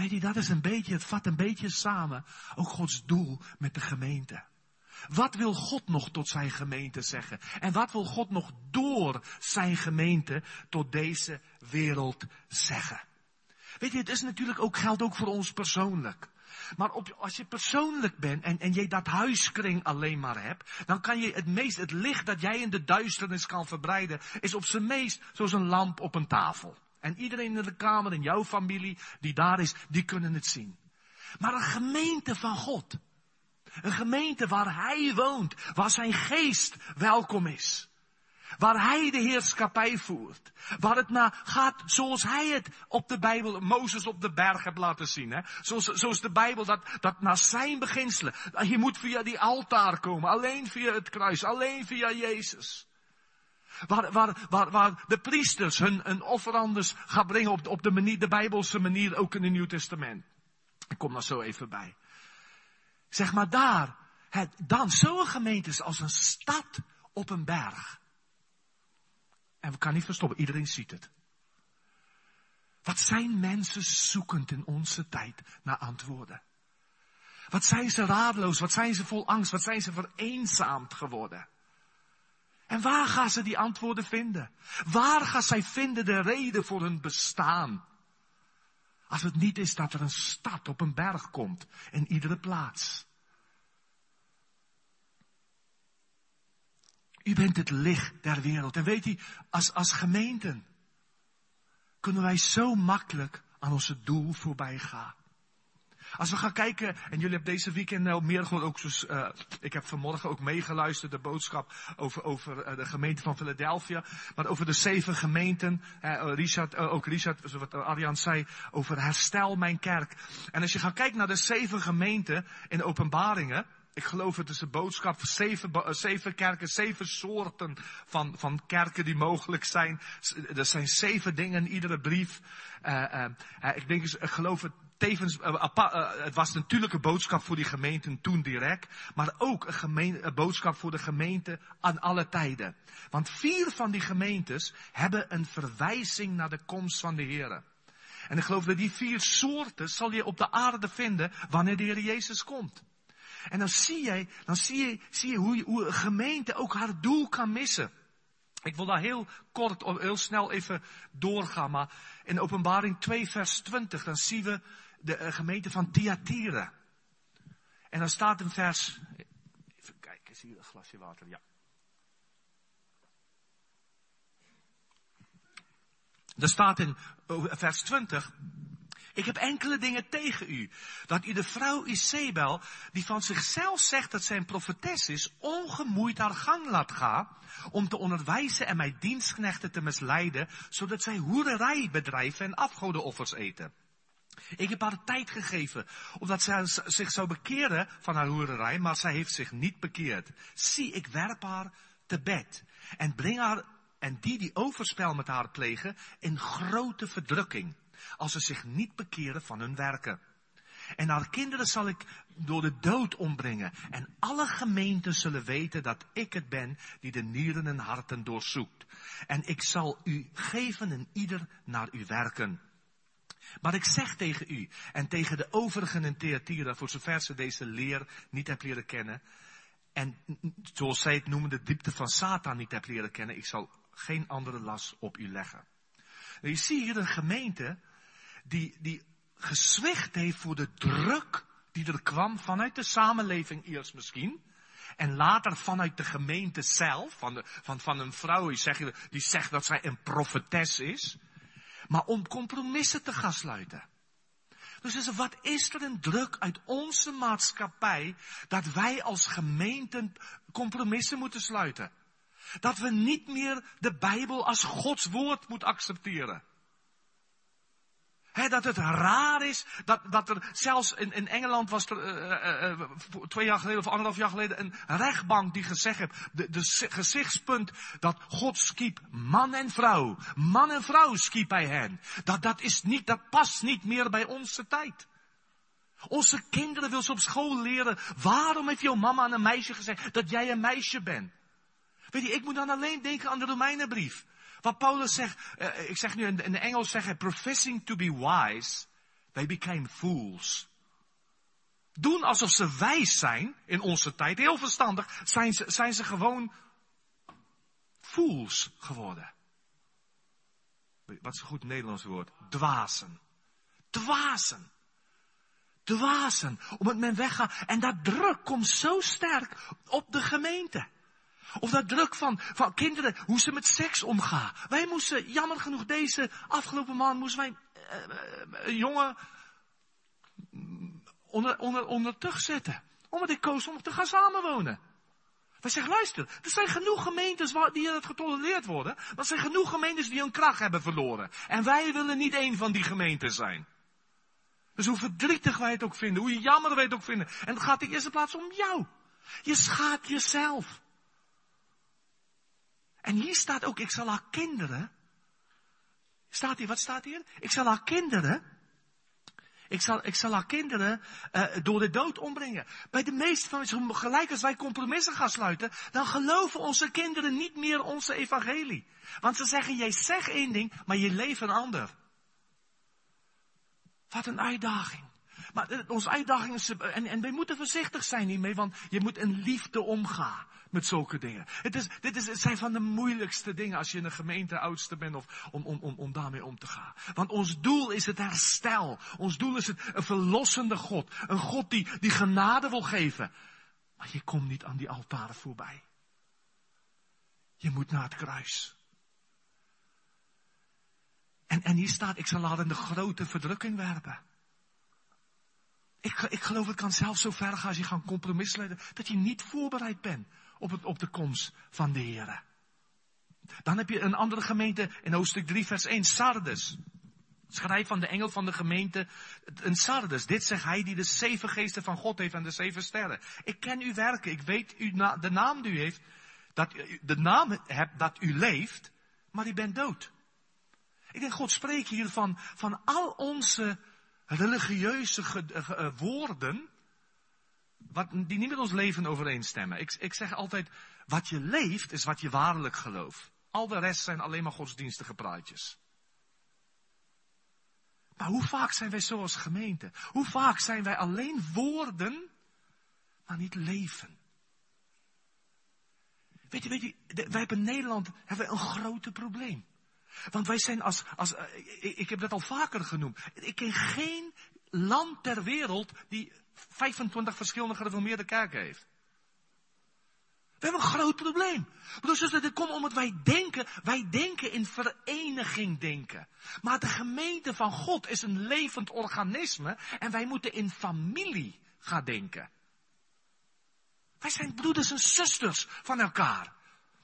[SPEAKER 2] Je, dat is een beetje, het vat een beetje samen, ook Gods doel met de gemeente. Wat wil God nog tot zijn gemeente zeggen? En wat wil God nog door zijn gemeente tot deze wereld zeggen? Weet je, het is natuurlijk ook, geldt ook voor ons persoonlijk. Maar op, als je persoonlijk bent en, en je dat huiskring alleen maar hebt, dan kan je het meest, het licht dat jij in de duisternis kan verbreiden, is op zijn meest zoals een lamp op een tafel. En iedereen in de kamer, in jouw familie, die daar is, die kunnen het zien. Maar een gemeente van God. Een gemeente waar Hij woont, waar Zijn geest welkom is. Waar hij de heerschappij voert. Waar het naar gaat zoals hij het op de Bijbel, Mozes op de berg heeft laten zien. Hè? Zoals, zoals de Bijbel dat, dat naar zijn beginselen. Je moet via die altaar komen. Alleen via het kruis. Alleen via Jezus. Waar, waar, waar, waar de priesters hun, hun offerandes gaan brengen op, op de, manier, de Bijbelse manier ook in het Nieuw Testament. Ik kom daar zo even bij. Zeg maar daar, het, dan zo'n gemeente als een stad op een berg. En we kan niet verstoppen, iedereen ziet het. Wat zijn mensen zoekend in onze tijd naar antwoorden? Wat zijn ze radeloos? Wat zijn ze vol angst? Wat zijn ze vereenzaamd geworden? En waar gaan ze die antwoorden vinden? Waar gaan zij vinden de reden voor hun bestaan? Als het niet is dat er een stad op een berg komt in iedere plaats. U bent het licht der wereld. En weet u, als, als gemeenten kunnen wij zo makkelijk aan onze doel voorbij gaan. Als we gaan kijken, en jullie hebben deze weekend nou meer gewoon ook, dus, ik heb vanmorgen ook meegeluisterd, de boodschap over, over uh, de gemeente van Philadelphia, maar over de zeven gemeenten, uh, Richard, ook Richard, wat Arjan zei, over herstel mijn kerk. En als je gaat kijken naar de zeven gemeenten in openbaringen, ik geloof het is een boodschap zeven, eh, zeven kerken, zeven soorten van, van kerken die mogelijk zijn. Er zijn zeven dingen in iedere brief. Uh, ik denk, ik geloof het tevens, het was natuurlijk een boodschap voor die gemeenten toen direct, maar ook een, gemeen, een boodschap voor de gemeente aan alle tijden. Want vier van die gemeentes hebben een verwijzing naar de komst van de Heer. En ik geloof dat die vier soorten zal je op de aarde vinden wanneer de Heer Jezus komt. En dan zie je, dan zie je, zie je hoe, een gemeente ook haar doel kan missen. Ik wil daar heel kort, heel snel even doorgaan, maar in openbaring 2 vers 20, dan zien we de eh, gemeente van Thyatira. En dan staat in vers, even kijken, zie je een glasje water? Ja. Er staat in vers 20, ik heb enkele dingen tegen u. Dat u de vrouw Isabel, die van zichzelf zegt dat zij een profetes is, ongemoeid haar gang laat gaan, om te onderwijzen en mijn dienstknechten te misleiden, zodat zij hoererij bedrijven en afgodenoffers eten. Ik heb haar tijd gegeven, omdat zij zich zou bekeren van haar hoererij, maar zij heeft zich niet bekeerd. Zie, ik werp haar te bed en breng haar en die die overspel met haar plegen in grote verdrukking, als ze zich niet bekeren van hun werken. En haar kinderen zal ik door de dood ombrengen. En alle gemeenten zullen weten dat ik het ben die de nieren en harten doorzoekt. En ik zal u geven en ieder naar u werken. Maar ik zeg tegen u en tegen de overigen in Theatira, voor zover ze deze leer niet hebben leren kennen, en zoals zij het noemen, de diepte van Satan niet hebben leren kennen, ik zal geen andere last op u leggen. Nou, je ziet hier een gemeente die, die gezwicht heeft voor de druk die er kwam vanuit de samenleving eerst misschien. En later vanuit de gemeente zelf, van, de, van, van een vrouw die zegt, die zegt dat zij een profetes is. Maar om compromissen te gaan sluiten. Dus wat is er een druk uit onze maatschappij dat wij als gemeenten compromissen moeten sluiten? Dat we niet meer de Bijbel als Gods woord moeten accepteren. Dat het raar is, dat, dat er zelfs in, in Engeland was er uh, uh, twee jaar geleden of anderhalf jaar geleden een rechtbank die gezegd heeft, de, de gezichtspunt dat God schiep man en vrouw, man en vrouw schiep hij hen. Dat, dat is niet, dat past niet meer bij onze tijd. Onze kinderen wil ze op school leren, waarom heeft jouw mama aan een meisje gezegd dat jij een meisje bent? Weet je, ik moet dan alleen denken aan de Romeinenbrief. Wat Paulus zegt, uh, ik zeg nu in, in Engels zeggen, professing to be wise, they became fools. Doen alsof ze wijs zijn in onze tijd, heel verstandig, zijn ze, zijn ze gewoon fools geworden. Wat is een goed Nederlands woord? Dwazen. Dwazen. Dwazen. Omdat men weggaat. En dat druk komt zo sterk op de gemeente. Of dat druk van, van kinderen, hoe ze met seks omgaan. Wij moesten, jammer genoeg, deze afgelopen maand moesten wij uh, een jongen onder, onder, onder tug zetten. Omdat ik koos om te gaan samenwonen. Wij zeggen, luister, er zijn genoeg gemeentes waar, die het getolereerd worden. Maar er zijn genoeg gemeentes die hun kracht hebben verloren. En wij willen niet één van die gemeenten zijn. Dus hoe verdrietig wij het ook vinden, hoe jammer wij het ook vinden. En het gaat in eerste plaats om jou. Je schaadt jezelf. En hier staat ook, ik zal haar kinderen. Staat hier, wat staat hier? Ik zal haar kinderen. Ik zal, ik zal haar kinderen uh, door de dood ombrengen. Bij de meeste van ons, gelijk als wij compromissen gaan sluiten, dan geloven onze kinderen niet meer onze evangelie. Want ze zeggen, jij zegt één ding, maar je leeft een ander. Wat een uitdaging. Maar eh, onze uitdaging is, en, en wij moeten voorzichtig zijn hiermee, want je moet in liefde omgaan met zulke dingen. Het, is, dit is, het zijn van de moeilijkste dingen als je in een gemeente oudste bent of om, om, om, om daarmee om te gaan. Want ons doel is het herstel. Ons doel is het een verlossende God. Een God die, die genade wil geven. Maar je komt niet aan die altaren voorbij. Je moet naar het kruis. En, en hier staat, ik zal laten de grote verdrukking werpen. Ik, ik geloof het kan zelfs zo ver gaan als je gaan compromis leiden, dat je niet voorbereid bent op, het, op de komst van de Heer. Dan heb je een andere gemeente in hoofdstuk 3 vers 1, Sardes. Schrijf van de engel van de gemeente, een Sardes. Dit zegt hij die de zeven geesten van God heeft en de zeven sterren. Ik ken uw werken, ik weet u na, de naam die u heeft, dat u de naam hebt dat u leeft, maar u bent dood. Ik denk, God spreekt hier van, van al onze religieuze uh, woorden, wat, die niet met ons leven overeenstemmen. Ik, ik zeg altijd, wat je leeft is wat je waarlijk gelooft. Al de rest zijn alleen maar godsdienstige praatjes. Maar hoe vaak zijn wij zo als gemeente? Hoe vaak zijn wij alleen woorden, maar niet leven? Weet je, weet je, wij hebben in Nederland hebben we een groot probleem. Want wij zijn als, als uh, ik, heb dat al vaker genoemd. Ik ken geen land ter wereld die 25 verschillende gereformeerde kerken heeft. We hebben een groot probleem. Dus het komt omdat wij denken, wij denken in vereniging denken. Maar de gemeente van God is een levend organisme en wij moeten in familie gaan denken. Wij zijn broeders en zusters van elkaar.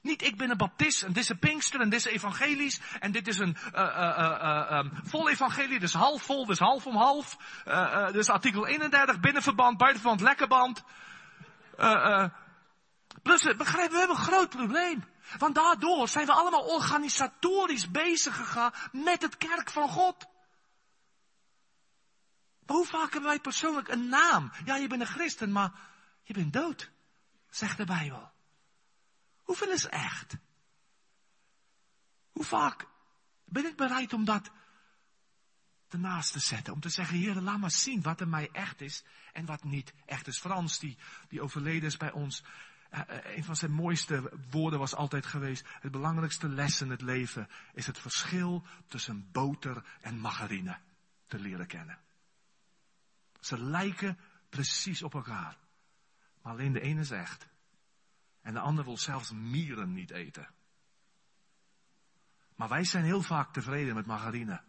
[SPEAKER 2] Niet ik ben een baptist en dit is een pinkster en dit is evangelisch en dit is een uh, uh, um, vol evangelie, dus half vol, dus half om half. dus artikel 31, binnenverband, buitenverband, lekkerband. Plus, begrijp, we hebben een groot probleem. Want daardoor zijn we allemaal organisatorisch bezig gegaan met het kerk van God. Maar hoe vaak hebben wij persoonlijk een naam? Ja, je bent een christen, maar je bent dood, zegt de Bijbel. Hoeveel is echt? Hoe vaak ben ik bereid om dat ernaast te zetten? Om te zeggen, Heer, laat maar zien wat er mij echt is en wat niet echt is. Frans, die, die overleden is bij ons, uh, een van zijn mooiste woorden was altijd geweest, het belangrijkste les in het leven is het verschil tussen boter en margarine te leren kennen. Ze lijken precies op elkaar. Maar alleen de ene is echt. En de ander wil zelfs mieren niet eten. Maar wij zijn heel vaak tevreden met margarine.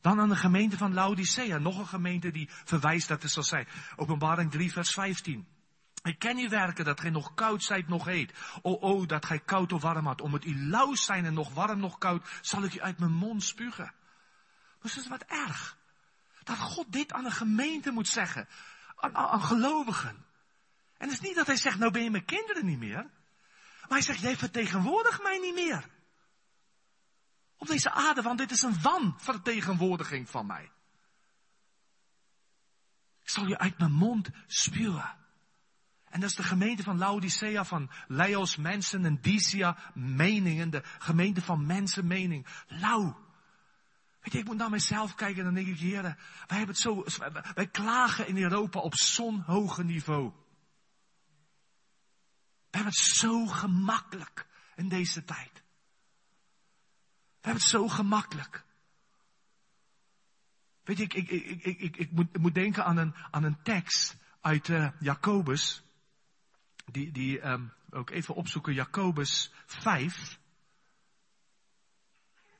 [SPEAKER 2] Dan aan de gemeente van Laodicea. Nog een gemeente die verwijst dat het zal zijn. Openbaring 3 vers 15. Ik ken uw werken, dat gij nog koud zijt, nog heet. O, o, dat gij koud of warm had. Om het u lauw zijn en nog warm, nog koud, zal ik u uit mijn mond spugen. Dus dat is wat erg. Dat God dit aan een gemeente moet zeggen. Aan, aan gelovigen. En het is niet dat hij zegt, nou ben je mijn kinderen niet meer. Maar hij zegt, jij vertegenwoordigt mij niet meer. Op deze aarde, want dit is een wanvertegenwoordiging van mij. Ik zal je uit mijn mond spuwen. En dat is de gemeente van Laodicea, van Leos mensen en Dicia meningen, de gemeente van mensen mening. Lau. Weet je, ik moet naar mezelf kijken en dan denk ik, heren, wij hebben het zo, wij klagen in Europa op zo'n hoge niveau. We hebben het zo gemakkelijk in deze tijd. We hebben het zo gemakkelijk. Weet je, ik, ik, ik, ik, ik, moet, ik moet denken aan een, aan een tekst uit uh, Jacobus. Die, die um, ook even opzoeken, Jacobus 5.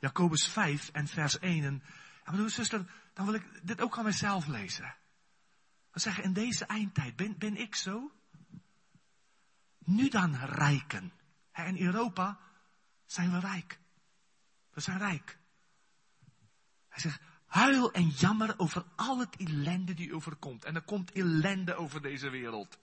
[SPEAKER 2] Jacobus 5 en vers 1. En, en bedoel, zuster, dan wil ik dit ook aan mezelf lezen. We zeggen, in deze eindtijd, ben, ben ik zo? Nu dan rijken. In Europa zijn we rijk. We zijn rijk. Hij zegt, huil en jammer over al het ellende die overkomt. En er komt ellende over deze wereld.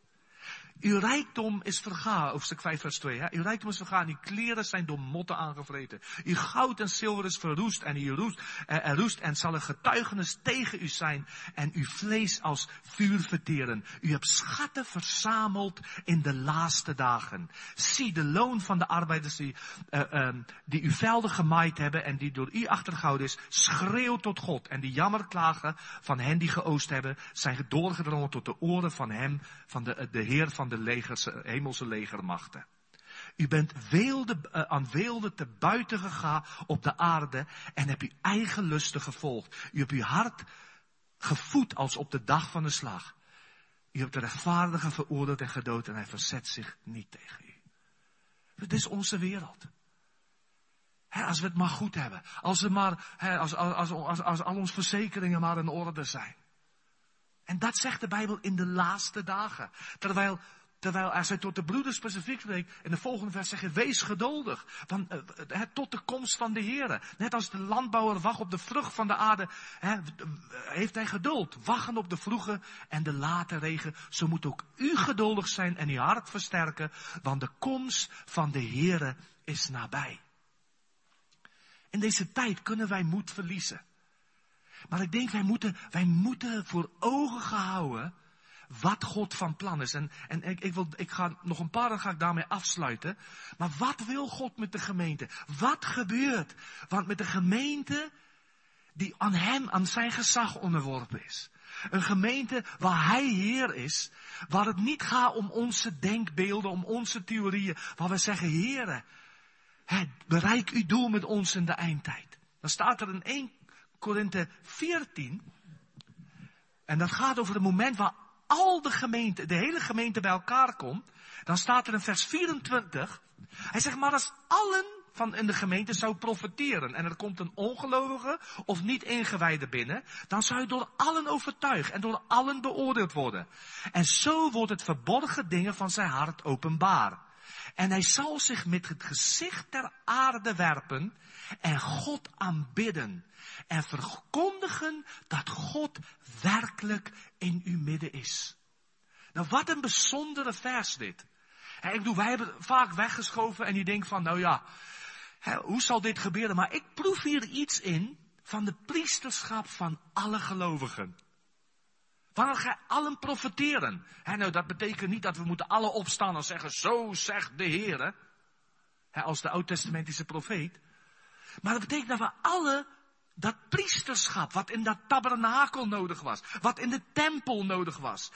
[SPEAKER 2] Uw rijkdom is vergaan, hoofdstuk 5 vers 2. Hè? Uw rijkdom is vergaan, uw kleren zijn door motten aangevreten. Uw goud en zilver is verroest en uw roest, eh, roest en zal een getuigenis tegen u zijn en uw vlees als vuur verteren. U hebt schatten verzameld in de laatste dagen. Zie de loon van de arbeiders die, uh, um, die uw velden gemaaid hebben en die door u achtergehouden is, schreeuwt tot God. En die jammerklagen van hen die geoost hebben, zijn doorgedrongen tot de oren van hem, van de, de Heer van de legers, hemelse legermachten. U bent uh, aan weelde te buiten gegaan op de aarde en hebt uw eigen lusten gevolgd. U hebt uw hart gevoed als op de dag van de slag. U hebt de rechtvaardige veroordeeld en gedood en hij verzet zich niet tegen u. Dit is onze wereld. als we het maar goed hebben. Als, we maar, als, als, als, als al onze verzekeringen maar in orde zijn. En dat zegt de Bijbel in de laatste dagen. Terwijl, terwijl als hij tot de broeders specifiek spreekt, in de volgende vers zegt wees geduldig. Want, uh, tot de komst van de Heer. Net als de landbouwer wacht op de vrucht van de aarde, heeft hij geduld. Wachten op de vroege en de late regen. Zo moet ook u geduldig zijn en uw hart versterken, want de komst van de Heer is nabij. In deze tijd kunnen wij moed verliezen. Maar ik denk, wij moeten, wij moeten voor ogen gehouden wat God van plan is. En, en ik, ik, wil, ik ga nog een paar, dan ga ik daarmee afsluiten. Maar wat wil God met de gemeente? Wat gebeurt? Want met de gemeente die aan hem, aan zijn gezag onderworpen is. Een gemeente waar Hij Heer is, waar het niet gaat om onze denkbeelden, om onze theorieën, waar we zeggen, Heere, bereik uw doel met ons in de eindtijd. Dan staat er in 1 Korinthe 14, en dat gaat over het moment waar al de gemeente, de hele gemeente bij elkaar komt. Dan staat er in vers 24, hij zegt maar als allen van in de gemeente zou profiteren en er komt een ongelovige of niet ingewijde binnen, dan zou je door allen overtuigd en door allen beoordeeld worden. En zo wordt het verborgen dingen van zijn hart openbaar. En hij zal zich met het gezicht ter aarde werpen en God aanbidden. En verkondigen dat God werkelijk in uw midden is. Nou, wat een bijzondere vers dit. ik bedoel, wij hebben vaak weggeschoven en je denkt van, nou ja, hoe zal dit gebeuren? Maar ik proef hier iets in van de priesterschap van alle gelovigen. Wanneer gij allen profiteren. nou, dat betekent niet dat we moeten alle opstaan en zeggen, zo zegt de Heer. als de oud-testamentische profeet. Maar dat betekent dat we alle dat priesterschap, wat in dat tabernakel nodig was, wat in de tempel nodig was.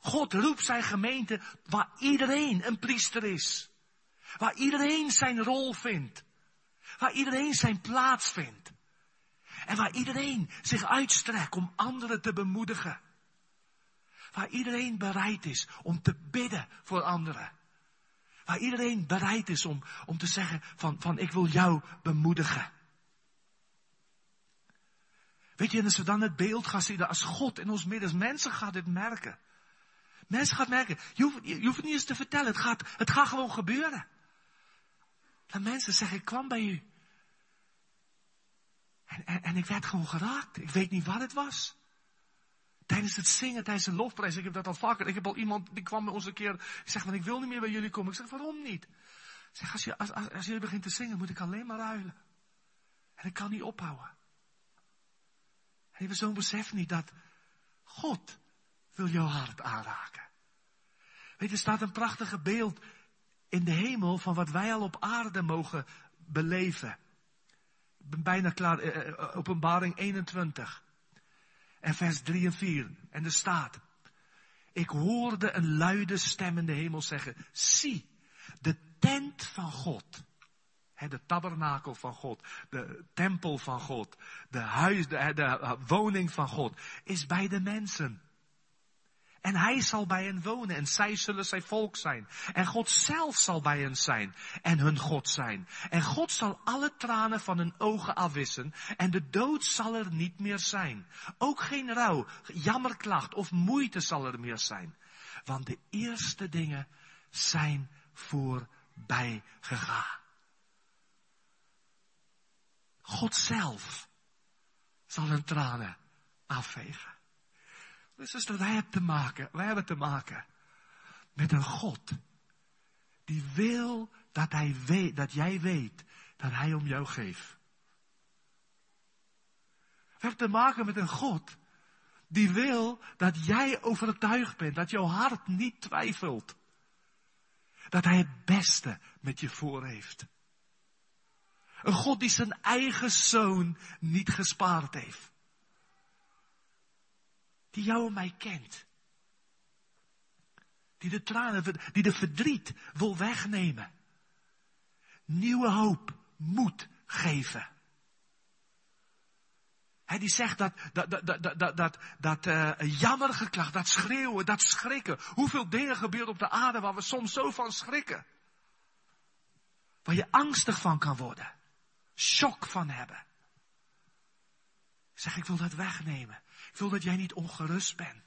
[SPEAKER 2] God roept zijn gemeente waar iedereen een priester is. Waar iedereen zijn rol vindt. Waar iedereen zijn plaats vindt. En waar iedereen zich uitstrekt om anderen te bemoedigen. Waar iedereen bereid is om te bidden voor anderen. Waar iedereen bereid is om, om te zeggen van, van ik wil jou bemoedigen. Weet je, en als we dan het beeld gaan zien, als God in ons midden mensen gaan dit merken. Mensen gaan merken, je hoeft, je hoeft niet eens te vertellen, het gaat, het gaat gewoon gebeuren. Dat mensen zeggen, ik kwam bij u. En, en ik werd gewoon geraakt. Ik weet niet wat het was. Tijdens het zingen, tijdens de lofprijs, ik heb dat al vaker. Ik heb al iemand, die kwam bij ons een keer. Ik zeg, maar ik wil niet meer bij jullie komen. Ik zeg, waarom niet? Ik zeg, als, je, als, als, jullie begint te zingen, moet ik alleen maar huilen. En ik kan niet ophouden. En we zo'n besef niet dat God wil jouw hart aanraken. Weet je, er staat een prachtige beeld in de hemel van wat wij al op aarde mogen beleven. Ik ben bijna klaar, eh, eh, openbaring 21. En vers 3 en 4. En er staat. Ik hoorde een luide stem in de hemel zeggen. Zie, de tent van God de tabernakel van God, de tempel van God, de huis, de, de woning van God, is bij de mensen. En hij zal bij hen wonen en zij zullen zijn volk zijn. En God zelf zal bij hen zijn en hun God zijn. En God zal alle tranen van hun ogen afwissen en de dood zal er niet meer zijn. Ook geen rouw, jammerklacht of moeite zal er meer zijn. Want de eerste dingen zijn voorbij gegaan. God zelf zal hun tranen afvegen. Dat wij hebben te maken, wij hebben te maken met een God die wil dat, hij weet, dat jij weet dat hij om jou geeft. We hebben te maken met een God die wil dat jij overtuigd bent, dat jouw hart niet twijfelt. Dat hij het beste met je voor heeft. Een God die zijn eigen zoon niet gespaard heeft. Die jou en mij kent. Die de tranen, die de verdriet wil wegnemen. Nieuwe hoop, moed geven. Hij die zegt dat, dat, dat, dat, dat, dat, dat uh, jammergeklacht, dat schreeuwen, dat schrikken. Hoeveel dingen gebeuren op de aarde waar we soms zo van schrikken. Waar je angstig van kan worden shock van hebben. Zeg, ik wil dat wegnemen. Wil dat jij niet ongerust bent.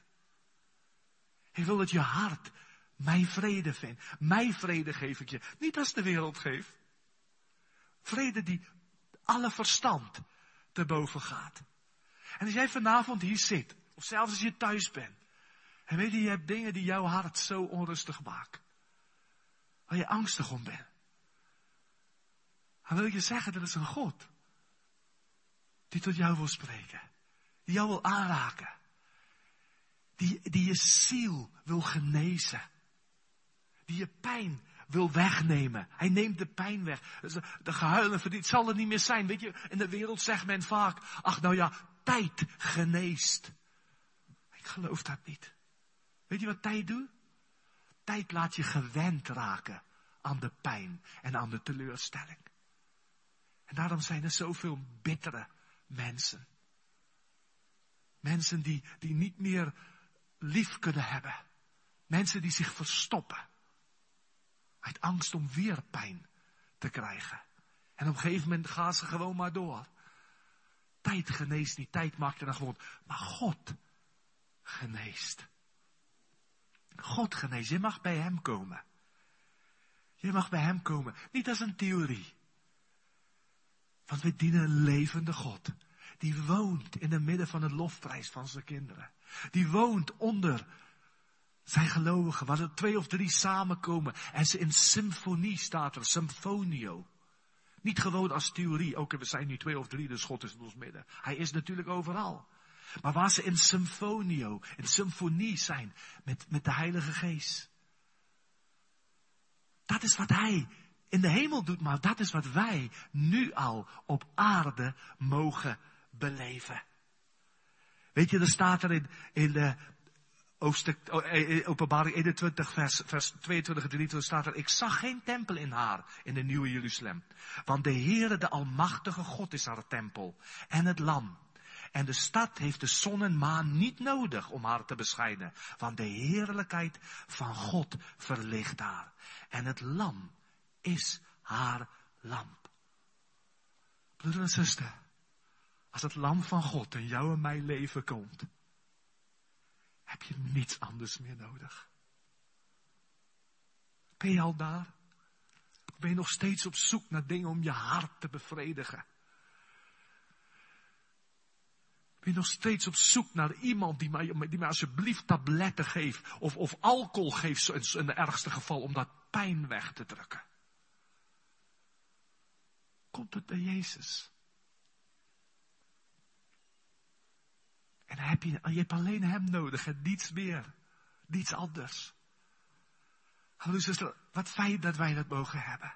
[SPEAKER 2] Ik wil dat je hart mijn vrede vindt. Mijn vrede geef ik je. Niet als de wereld geeft. Vrede die alle verstand te boven gaat. En als jij vanavond hier zit, of zelfs als je thuis bent, en weet je, je hebt dingen die jouw hart zo onrustig maken, waar je angstig om bent. Dan wil ik je zeggen, dat is een God. Die tot jou wil spreken. Die jou wil aanraken. Die, die je ziel wil genezen. Die je pijn wil wegnemen. Hij neemt de pijn weg. Dus de gehuil en verdriet zal er niet meer zijn. Weet je, in de wereld zegt men vaak, ach nou ja, tijd geneest. geloof dat niet. Weet je wat tijd doet? Tijd laat je gewend raken aan de pijn en aan de teleurstelling. En daarom zijn er zoveel bittere mensen. Mensen die, die niet meer lief kunnen hebben. Mensen die zich verstoppen. Uit angst om weer pijn te krijgen. En op een gegeven moment gaan ze gewoon maar door. Tijd geneest niet, tijd maakt er dan gewoon. Maar God geneest. God geneest. Je mag bij Hem komen. Je mag bij Hem komen. Niet als een theorie. Want we dienen een levende God. Die woont in het midden van het lofprijs van zijn kinderen. Die woont onder zijn gelovigen. Waar er twee of drie samenkomen. En ze in symfonie staat er. Symfonio. Niet gewoon als theorie. Ook we zijn nu twee of drie, dus God is in ons midden. Hij is natuurlijk overal. Maar waar ze in symfonio, in symfonie zijn met, met de Heilige Geest. Dat is wat Hij in de hemel doet, maar dat is wat wij nu al op aarde mogen beleven. Weet je, er staat er in, in de hoofdstuk, oh, eh, eh, openbaring 21, vers, vers 22 en 23 staat er, ik zag geen tempel in haar, in de nieuwe Jeruzalem. Want de Heere, de Almachtige God is haar tempel. En het lam. En de stad heeft de zon en maan niet nodig om haar te bescheiden. Want de heerlijkheid van God verlicht haar. En het lam is haar lamp. Broeder en zuster, als het lam van God in jou en mijn leven komt, heb je niets anders meer nodig. Ben je al daar? ben je nog steeds op zoek naar dingen om je hart te bevredigen? Ben je nog steeds op zoek naar iemand die mij, die mij alsjeblieft tabletten geeft of, of alcohol geeft in het ergste geval om dat pijn weg te drukken? Komt het bij Jezus? En heb je, je hebt alleen Hem nodig en niets meer. Niets anders. Hallo wat fijn dat wij dat mogen hebben.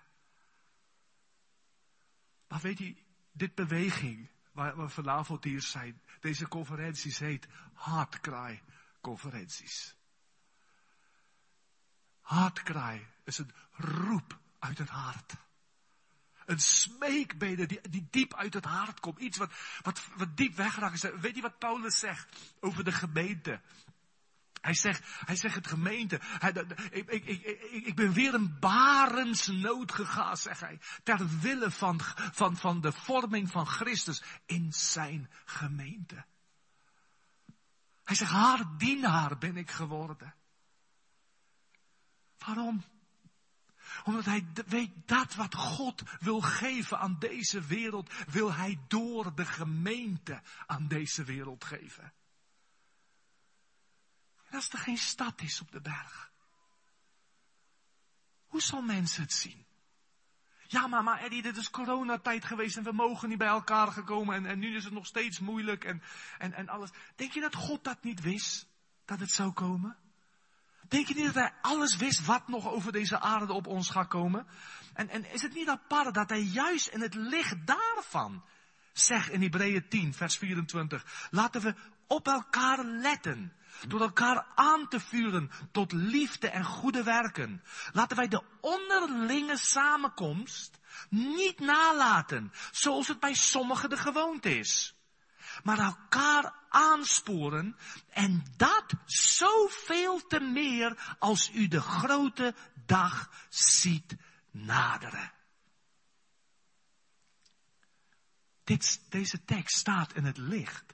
[SPEAKER 2] Maar weet je, dit beweging waar we vanavond hier zijn, deze conferenties heet Hartcry conferenties. Hartcry is een roep uit het hart. Een smeekbede die, die diep uit het hart komt. Iets wat, wat, wat diep wegraakt. Weet je wat Paulus zegt over de gemeente? Hij zegt, hij zegt het gemeente, hij, ik, ik, ik, ik, ben weer een barensnood gegaan, zegt hij. Ter wille van, van, van de vorming van Christus in zijn gemeente. Hij zegt, haar dienaar ben ik geworden. Waarom? Omdat hij weet dat wat God wil geven aan deze wereld, wil hij door de gemeente aan deze wereld geven. En als er geen stad is op de berg, hoe zal mensen het zien? Ja, maar Eddie, dit is coronatijd geweest en we mogen niet bij elkaar gekomen en, en nu is het nog steeds moeilijk en, en, en alles. Denk je dat God dat niet wist, dat het zou komen? Denk niet dat hij alles wist wat nog over deze aarde op ons gaat komen? En, en is het niet apart dat hij juist in het licht daarvan zegt in Hebreeën 10, vers 24, laten we op elkaar letten. Door elkaar aan te vuren tot liefde en goede werken. Laten wij de onderlinge samenkomst niet nalaten, zoals het bij sommigen de gewoonte is maar elkaar aansporen. En dat zoveel te meer als u de grote dag ziet naderen. Dit, deze tekst staat in het licht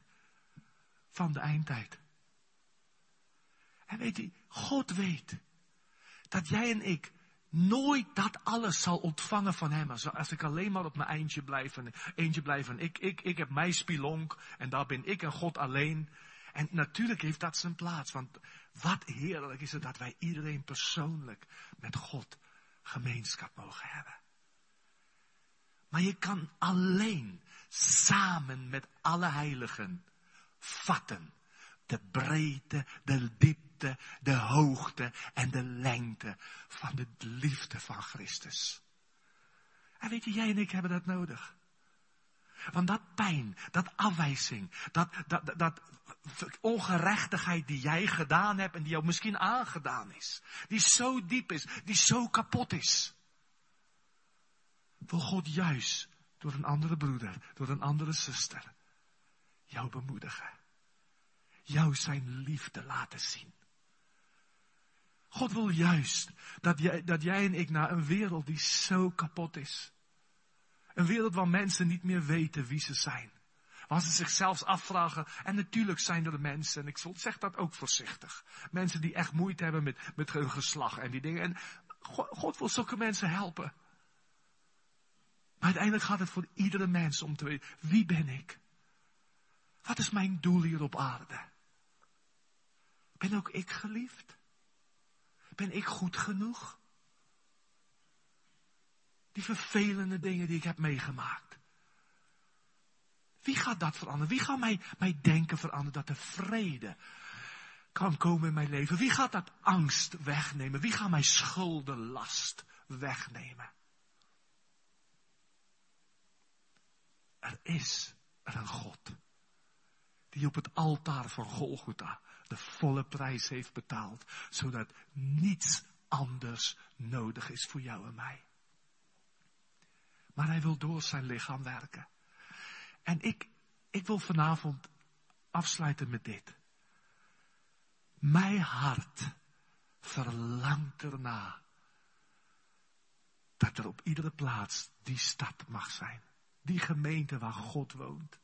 [SPEAKER 2] van de eindtijd. En weet u, God weet dat jij en ik nooit dat alles zal ontvangen van hem. Als, ik alleen maar op mijn eindje blijf en eentje blijf en ik, ik, ik heb mijn spilonk en daar ben ik en God alleen. En natuurlijk heeft dat zijn plaats, want wat heerlijk is het dat wij iedereen persoonlijk met God gemeenschap mogen hebben. Maar je kan alleen samen met alle heiligen vatten de breedte, de diepte, de hoogte en de lengte van de liefde van Christus. En weet je, jij en ik hebben dat nodig. Want dat pijn, dat afwijzing, dat, dat, dat, ongerechtigheid die jij gedaan hebt en die jou misschien aangedaan is, die zo diep is, die zo kapot is, wil God juist door een andere broeder, door een andere zuster, jou bemoedigen. Jou zijn liefde laten zien. God wil juist dat jij, dat jij en ik naar een wereld die zo kapot is. Een wereld waar mensen niet meer weten wie ze zijn. Waar ze zichzelf afvragen. En natuurlijk zijn er mensen, en ik zeg dat ook voorzichtig. Mensen die echt moeite hebben met, met hun geslacht en die dingen. En God, God wil zulke mensen helpen. Maar uiteindelijk gaat het voor iedere mens om te weten, wie ben ik? Wat is mijn doel hier op aarde? Ben ook ik geliefd? Ben ik goed genoeg? Die vervelende dingen die ik heb meegemaakt. Wie gaat dat veranderen? Wie gaat mij, mij denken veranderen dat er vrede kan komen in mijn leven? Wie gaat dat angst wegnemen? Wie gaat mijn schuldenlast wegnemen? Er is er een God die op het altaar van Golgotha de volle prijs heeft betaald, zodat niets anders nodig is voor jou en mij. Maar hij wil door zijn lichaam werken. En ik, ik wil vanavond afsluiten met dit. Mijn hart verlangt erna dat er op iedere plaats die stad mag zijn. Die gemeente waar God woont.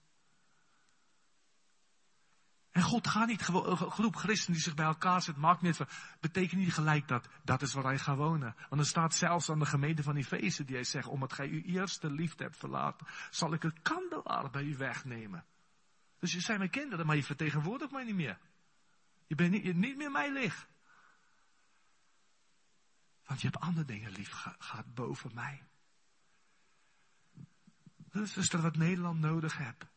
[SPEAKER 2] En God gaat niet gewoon, een groep christenen die zich bij elkaar zet, maakt niet van, betekent niet gelijk dat dat is waar hij gaat wonen. Want er staat zelfs aan de gemeente van Efeze die hij zegt, omdat gij uw eerste liefde hebt verlaten, zal ik een kandelaar bij u wegnemen. Dus je zijn mijn kinderen, maar je vertegenwoordigt mij niet meer. Je bent niet, niet meer mij licht. Want je hebt andere dingen lief gehad boven mij. Dat is wat Nederland nodig heeft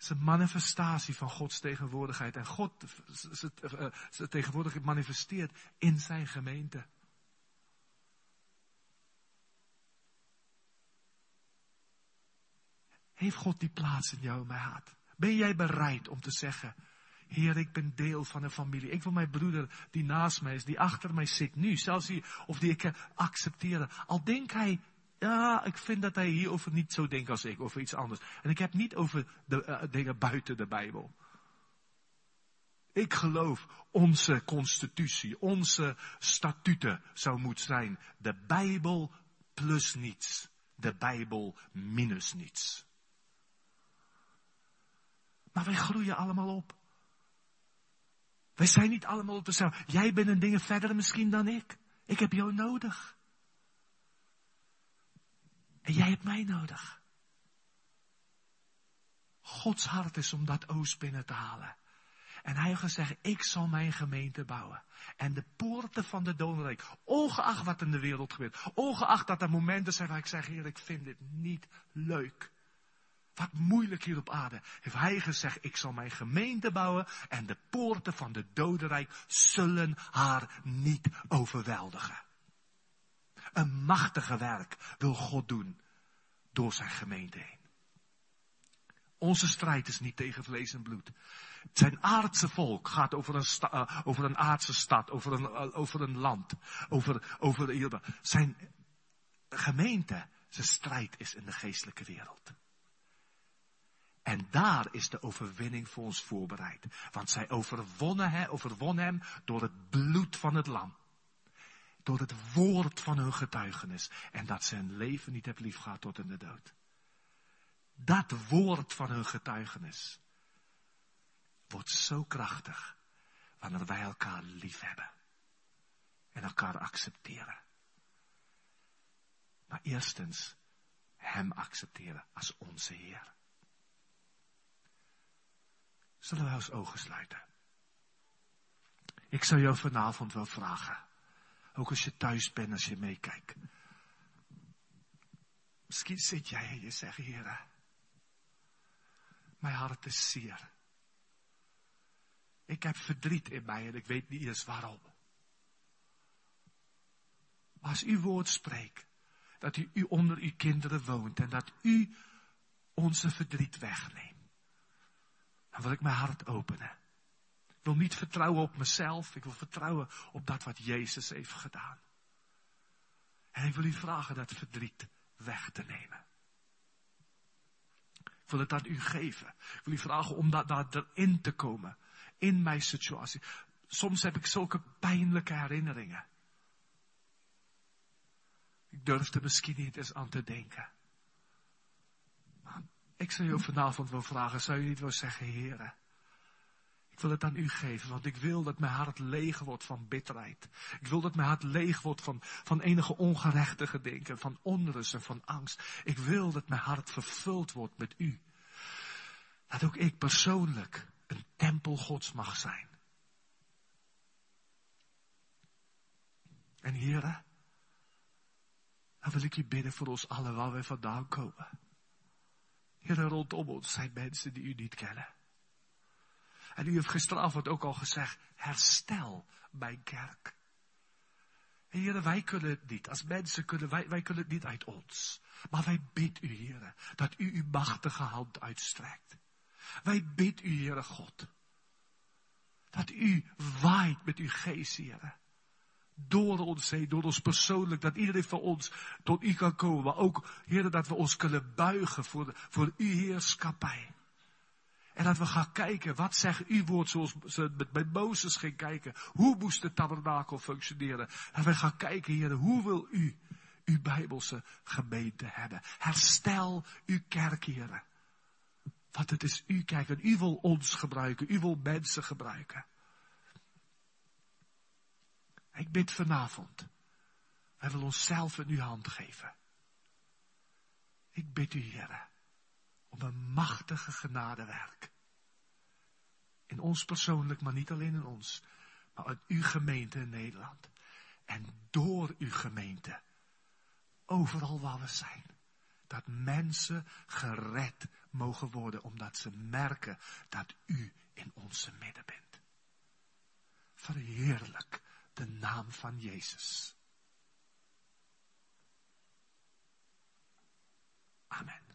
[SPEAKER 2] is een manifestatie van Gods tegenwoordigheid. En God zijn eh, tegenwoordigheid manifesteert in zijn gemeente. Heeft God die plaats in jou mijn hart? Ben jij bereid om te zeggen, Heer, ik ben deel van een familie. Ik wil mijn broeder die naast mij is, die achter mij zit nu, zelfs die, of die ik accepteren. Al denkt hij ja, ik vind dat hij hierover niet zo denkt als ik, over iets anders. En ik heb niet over de uh, dingen buiten de Bijbel. Ik geloof onze constitutie, onze statuten zou moeten zijn de Bijbel plus niets. De Bijbel minus niets. Maar wij groeien allemaal op. Wij zijn niet allemaal op dezelfde. Jij bent een dingen verder misschien dan ik. Ik heb jou nodig. En jij hebt mij nodig. Gods hart is om dat oost binnen te halen. En hij heeft gezegd, ik zal mijn gemeente bouwen. En de poorten van de dodenrijk, ongeacht wat in de wereld gebeurt, ongeacht dat er momenten zijn waar ik zeg, heer, ik vind dit niet leuk. Wat moeilijk hier op aarde. Heeft hij gezegd, ik zal mijn gemeente bouwen en de poorten van de dodenrijk zullen haar niet overweldigen. Een machtige werk wil God doen door zijn gemeente heen. Onze strijd is niet tegen vlees en bloed. Zijn aardse volk gaat over een, uh, over een aardse stad, over een, uh, over een land, over, over Zijn gemeente, zijn strijd is in de geestelijke wereld. En daar is de overwinning voor ons voorbereid. Want zij overwonnen, overwonnen hem door het bloed van het lam door het woord van hun getuigenis. En dat ze hun leven niet hebben liefgehad tot in de dood. Dat woord van hun getuigenis wordt zo krachtig wanneer wij elkaar lief hebben. En elkaar accepteren. Maar eerstens Hem accepteren als onze Heer. Zullen we ons ogen sluiten? Ik zou jou vanavond wel vragen. Ook als je thuis bent, als je meekijkt. Misschien zit jij en je zegt, Heer, mijn hart is zeer. Ik heb verdriet in mij en ik weet niet eens waarom. Maar als uw woord spreekt, dat u, u onder uw kinderen woont en dat u onze verdriet wegneem. Dan wil ik mijn hart openen. Ik wil niet vertrouwen op mezelf. Ik wil vertrouwen op dat wat Jezus heeft gedaan. En ik wil u vragen dat verdriet weg te nemen. Ik wil het aan u geven. Ik wil u vragen om dat, daar erin te komen. In mijn situatie. Soms heb ik zulke pijnlijke herinneringen. Ik durf er misschien niet eens aan te denken. Maar ik zou je vanavond wel vragen, zou je niet wel zeggen, heren, wil het aan u geven, want ik wil dat mijn hart leeg wordt van bitterheid. Ik wil dat mijn hart leeg wordt van, van enige ongerechtige denken, van onrust en van angst. Ik wil dat mijn hart vervuld wordt met u. Dat ook ik persoonlijk een tempel Gods mag zijn. En heren, dan wil ik u bidden voor ons allen waar we vandaan komen. Heren, rondom ons zijn mensen die u niet kennen. En u heeft gisteravond ook al gezegd, herstel mijn kerk. En heren, wij kunnen het niet. Als mensen kunnen, wij, wij kunnen het niet uit ons. Maar wij bidden u, heren, dat u uw machtige hand uitstrekt. Wij bidden u, heren God, dat u waait met uw geest, heren door ons heen, door ons persoonlijk, dat iedereen van ons tot u kan komen. Maar ook, Heer, dat we ons kunnen buigen voor, voor uw heerschappij. En dat we gaan kijken, wat zegt uw woord zoals ze met Mozes ging kijken. Hoe moest de tabernakel functioneren? En we gaan kijken, Heer, hoe wil u uw Bijbelse gemeente hebben? Herstel uw kerk, Heer. Want het is uw kerk en u wil ons gebruiken, u wil mensen gebruiken. Ik bid vanavond. Wij willen onszelf in uw hand geven. Ik bid u, Heer, om een machtige genadewerk. In ons persoonlijk, maar niet alleen in ons, maar in uw gemeente in Nederland. En door uw gemeente, overal waar we zijn, dat mensen gered mogen worden, omdat ze merken dat u in onze midden bent. Verheerlijk de naam van Jezus. Amen.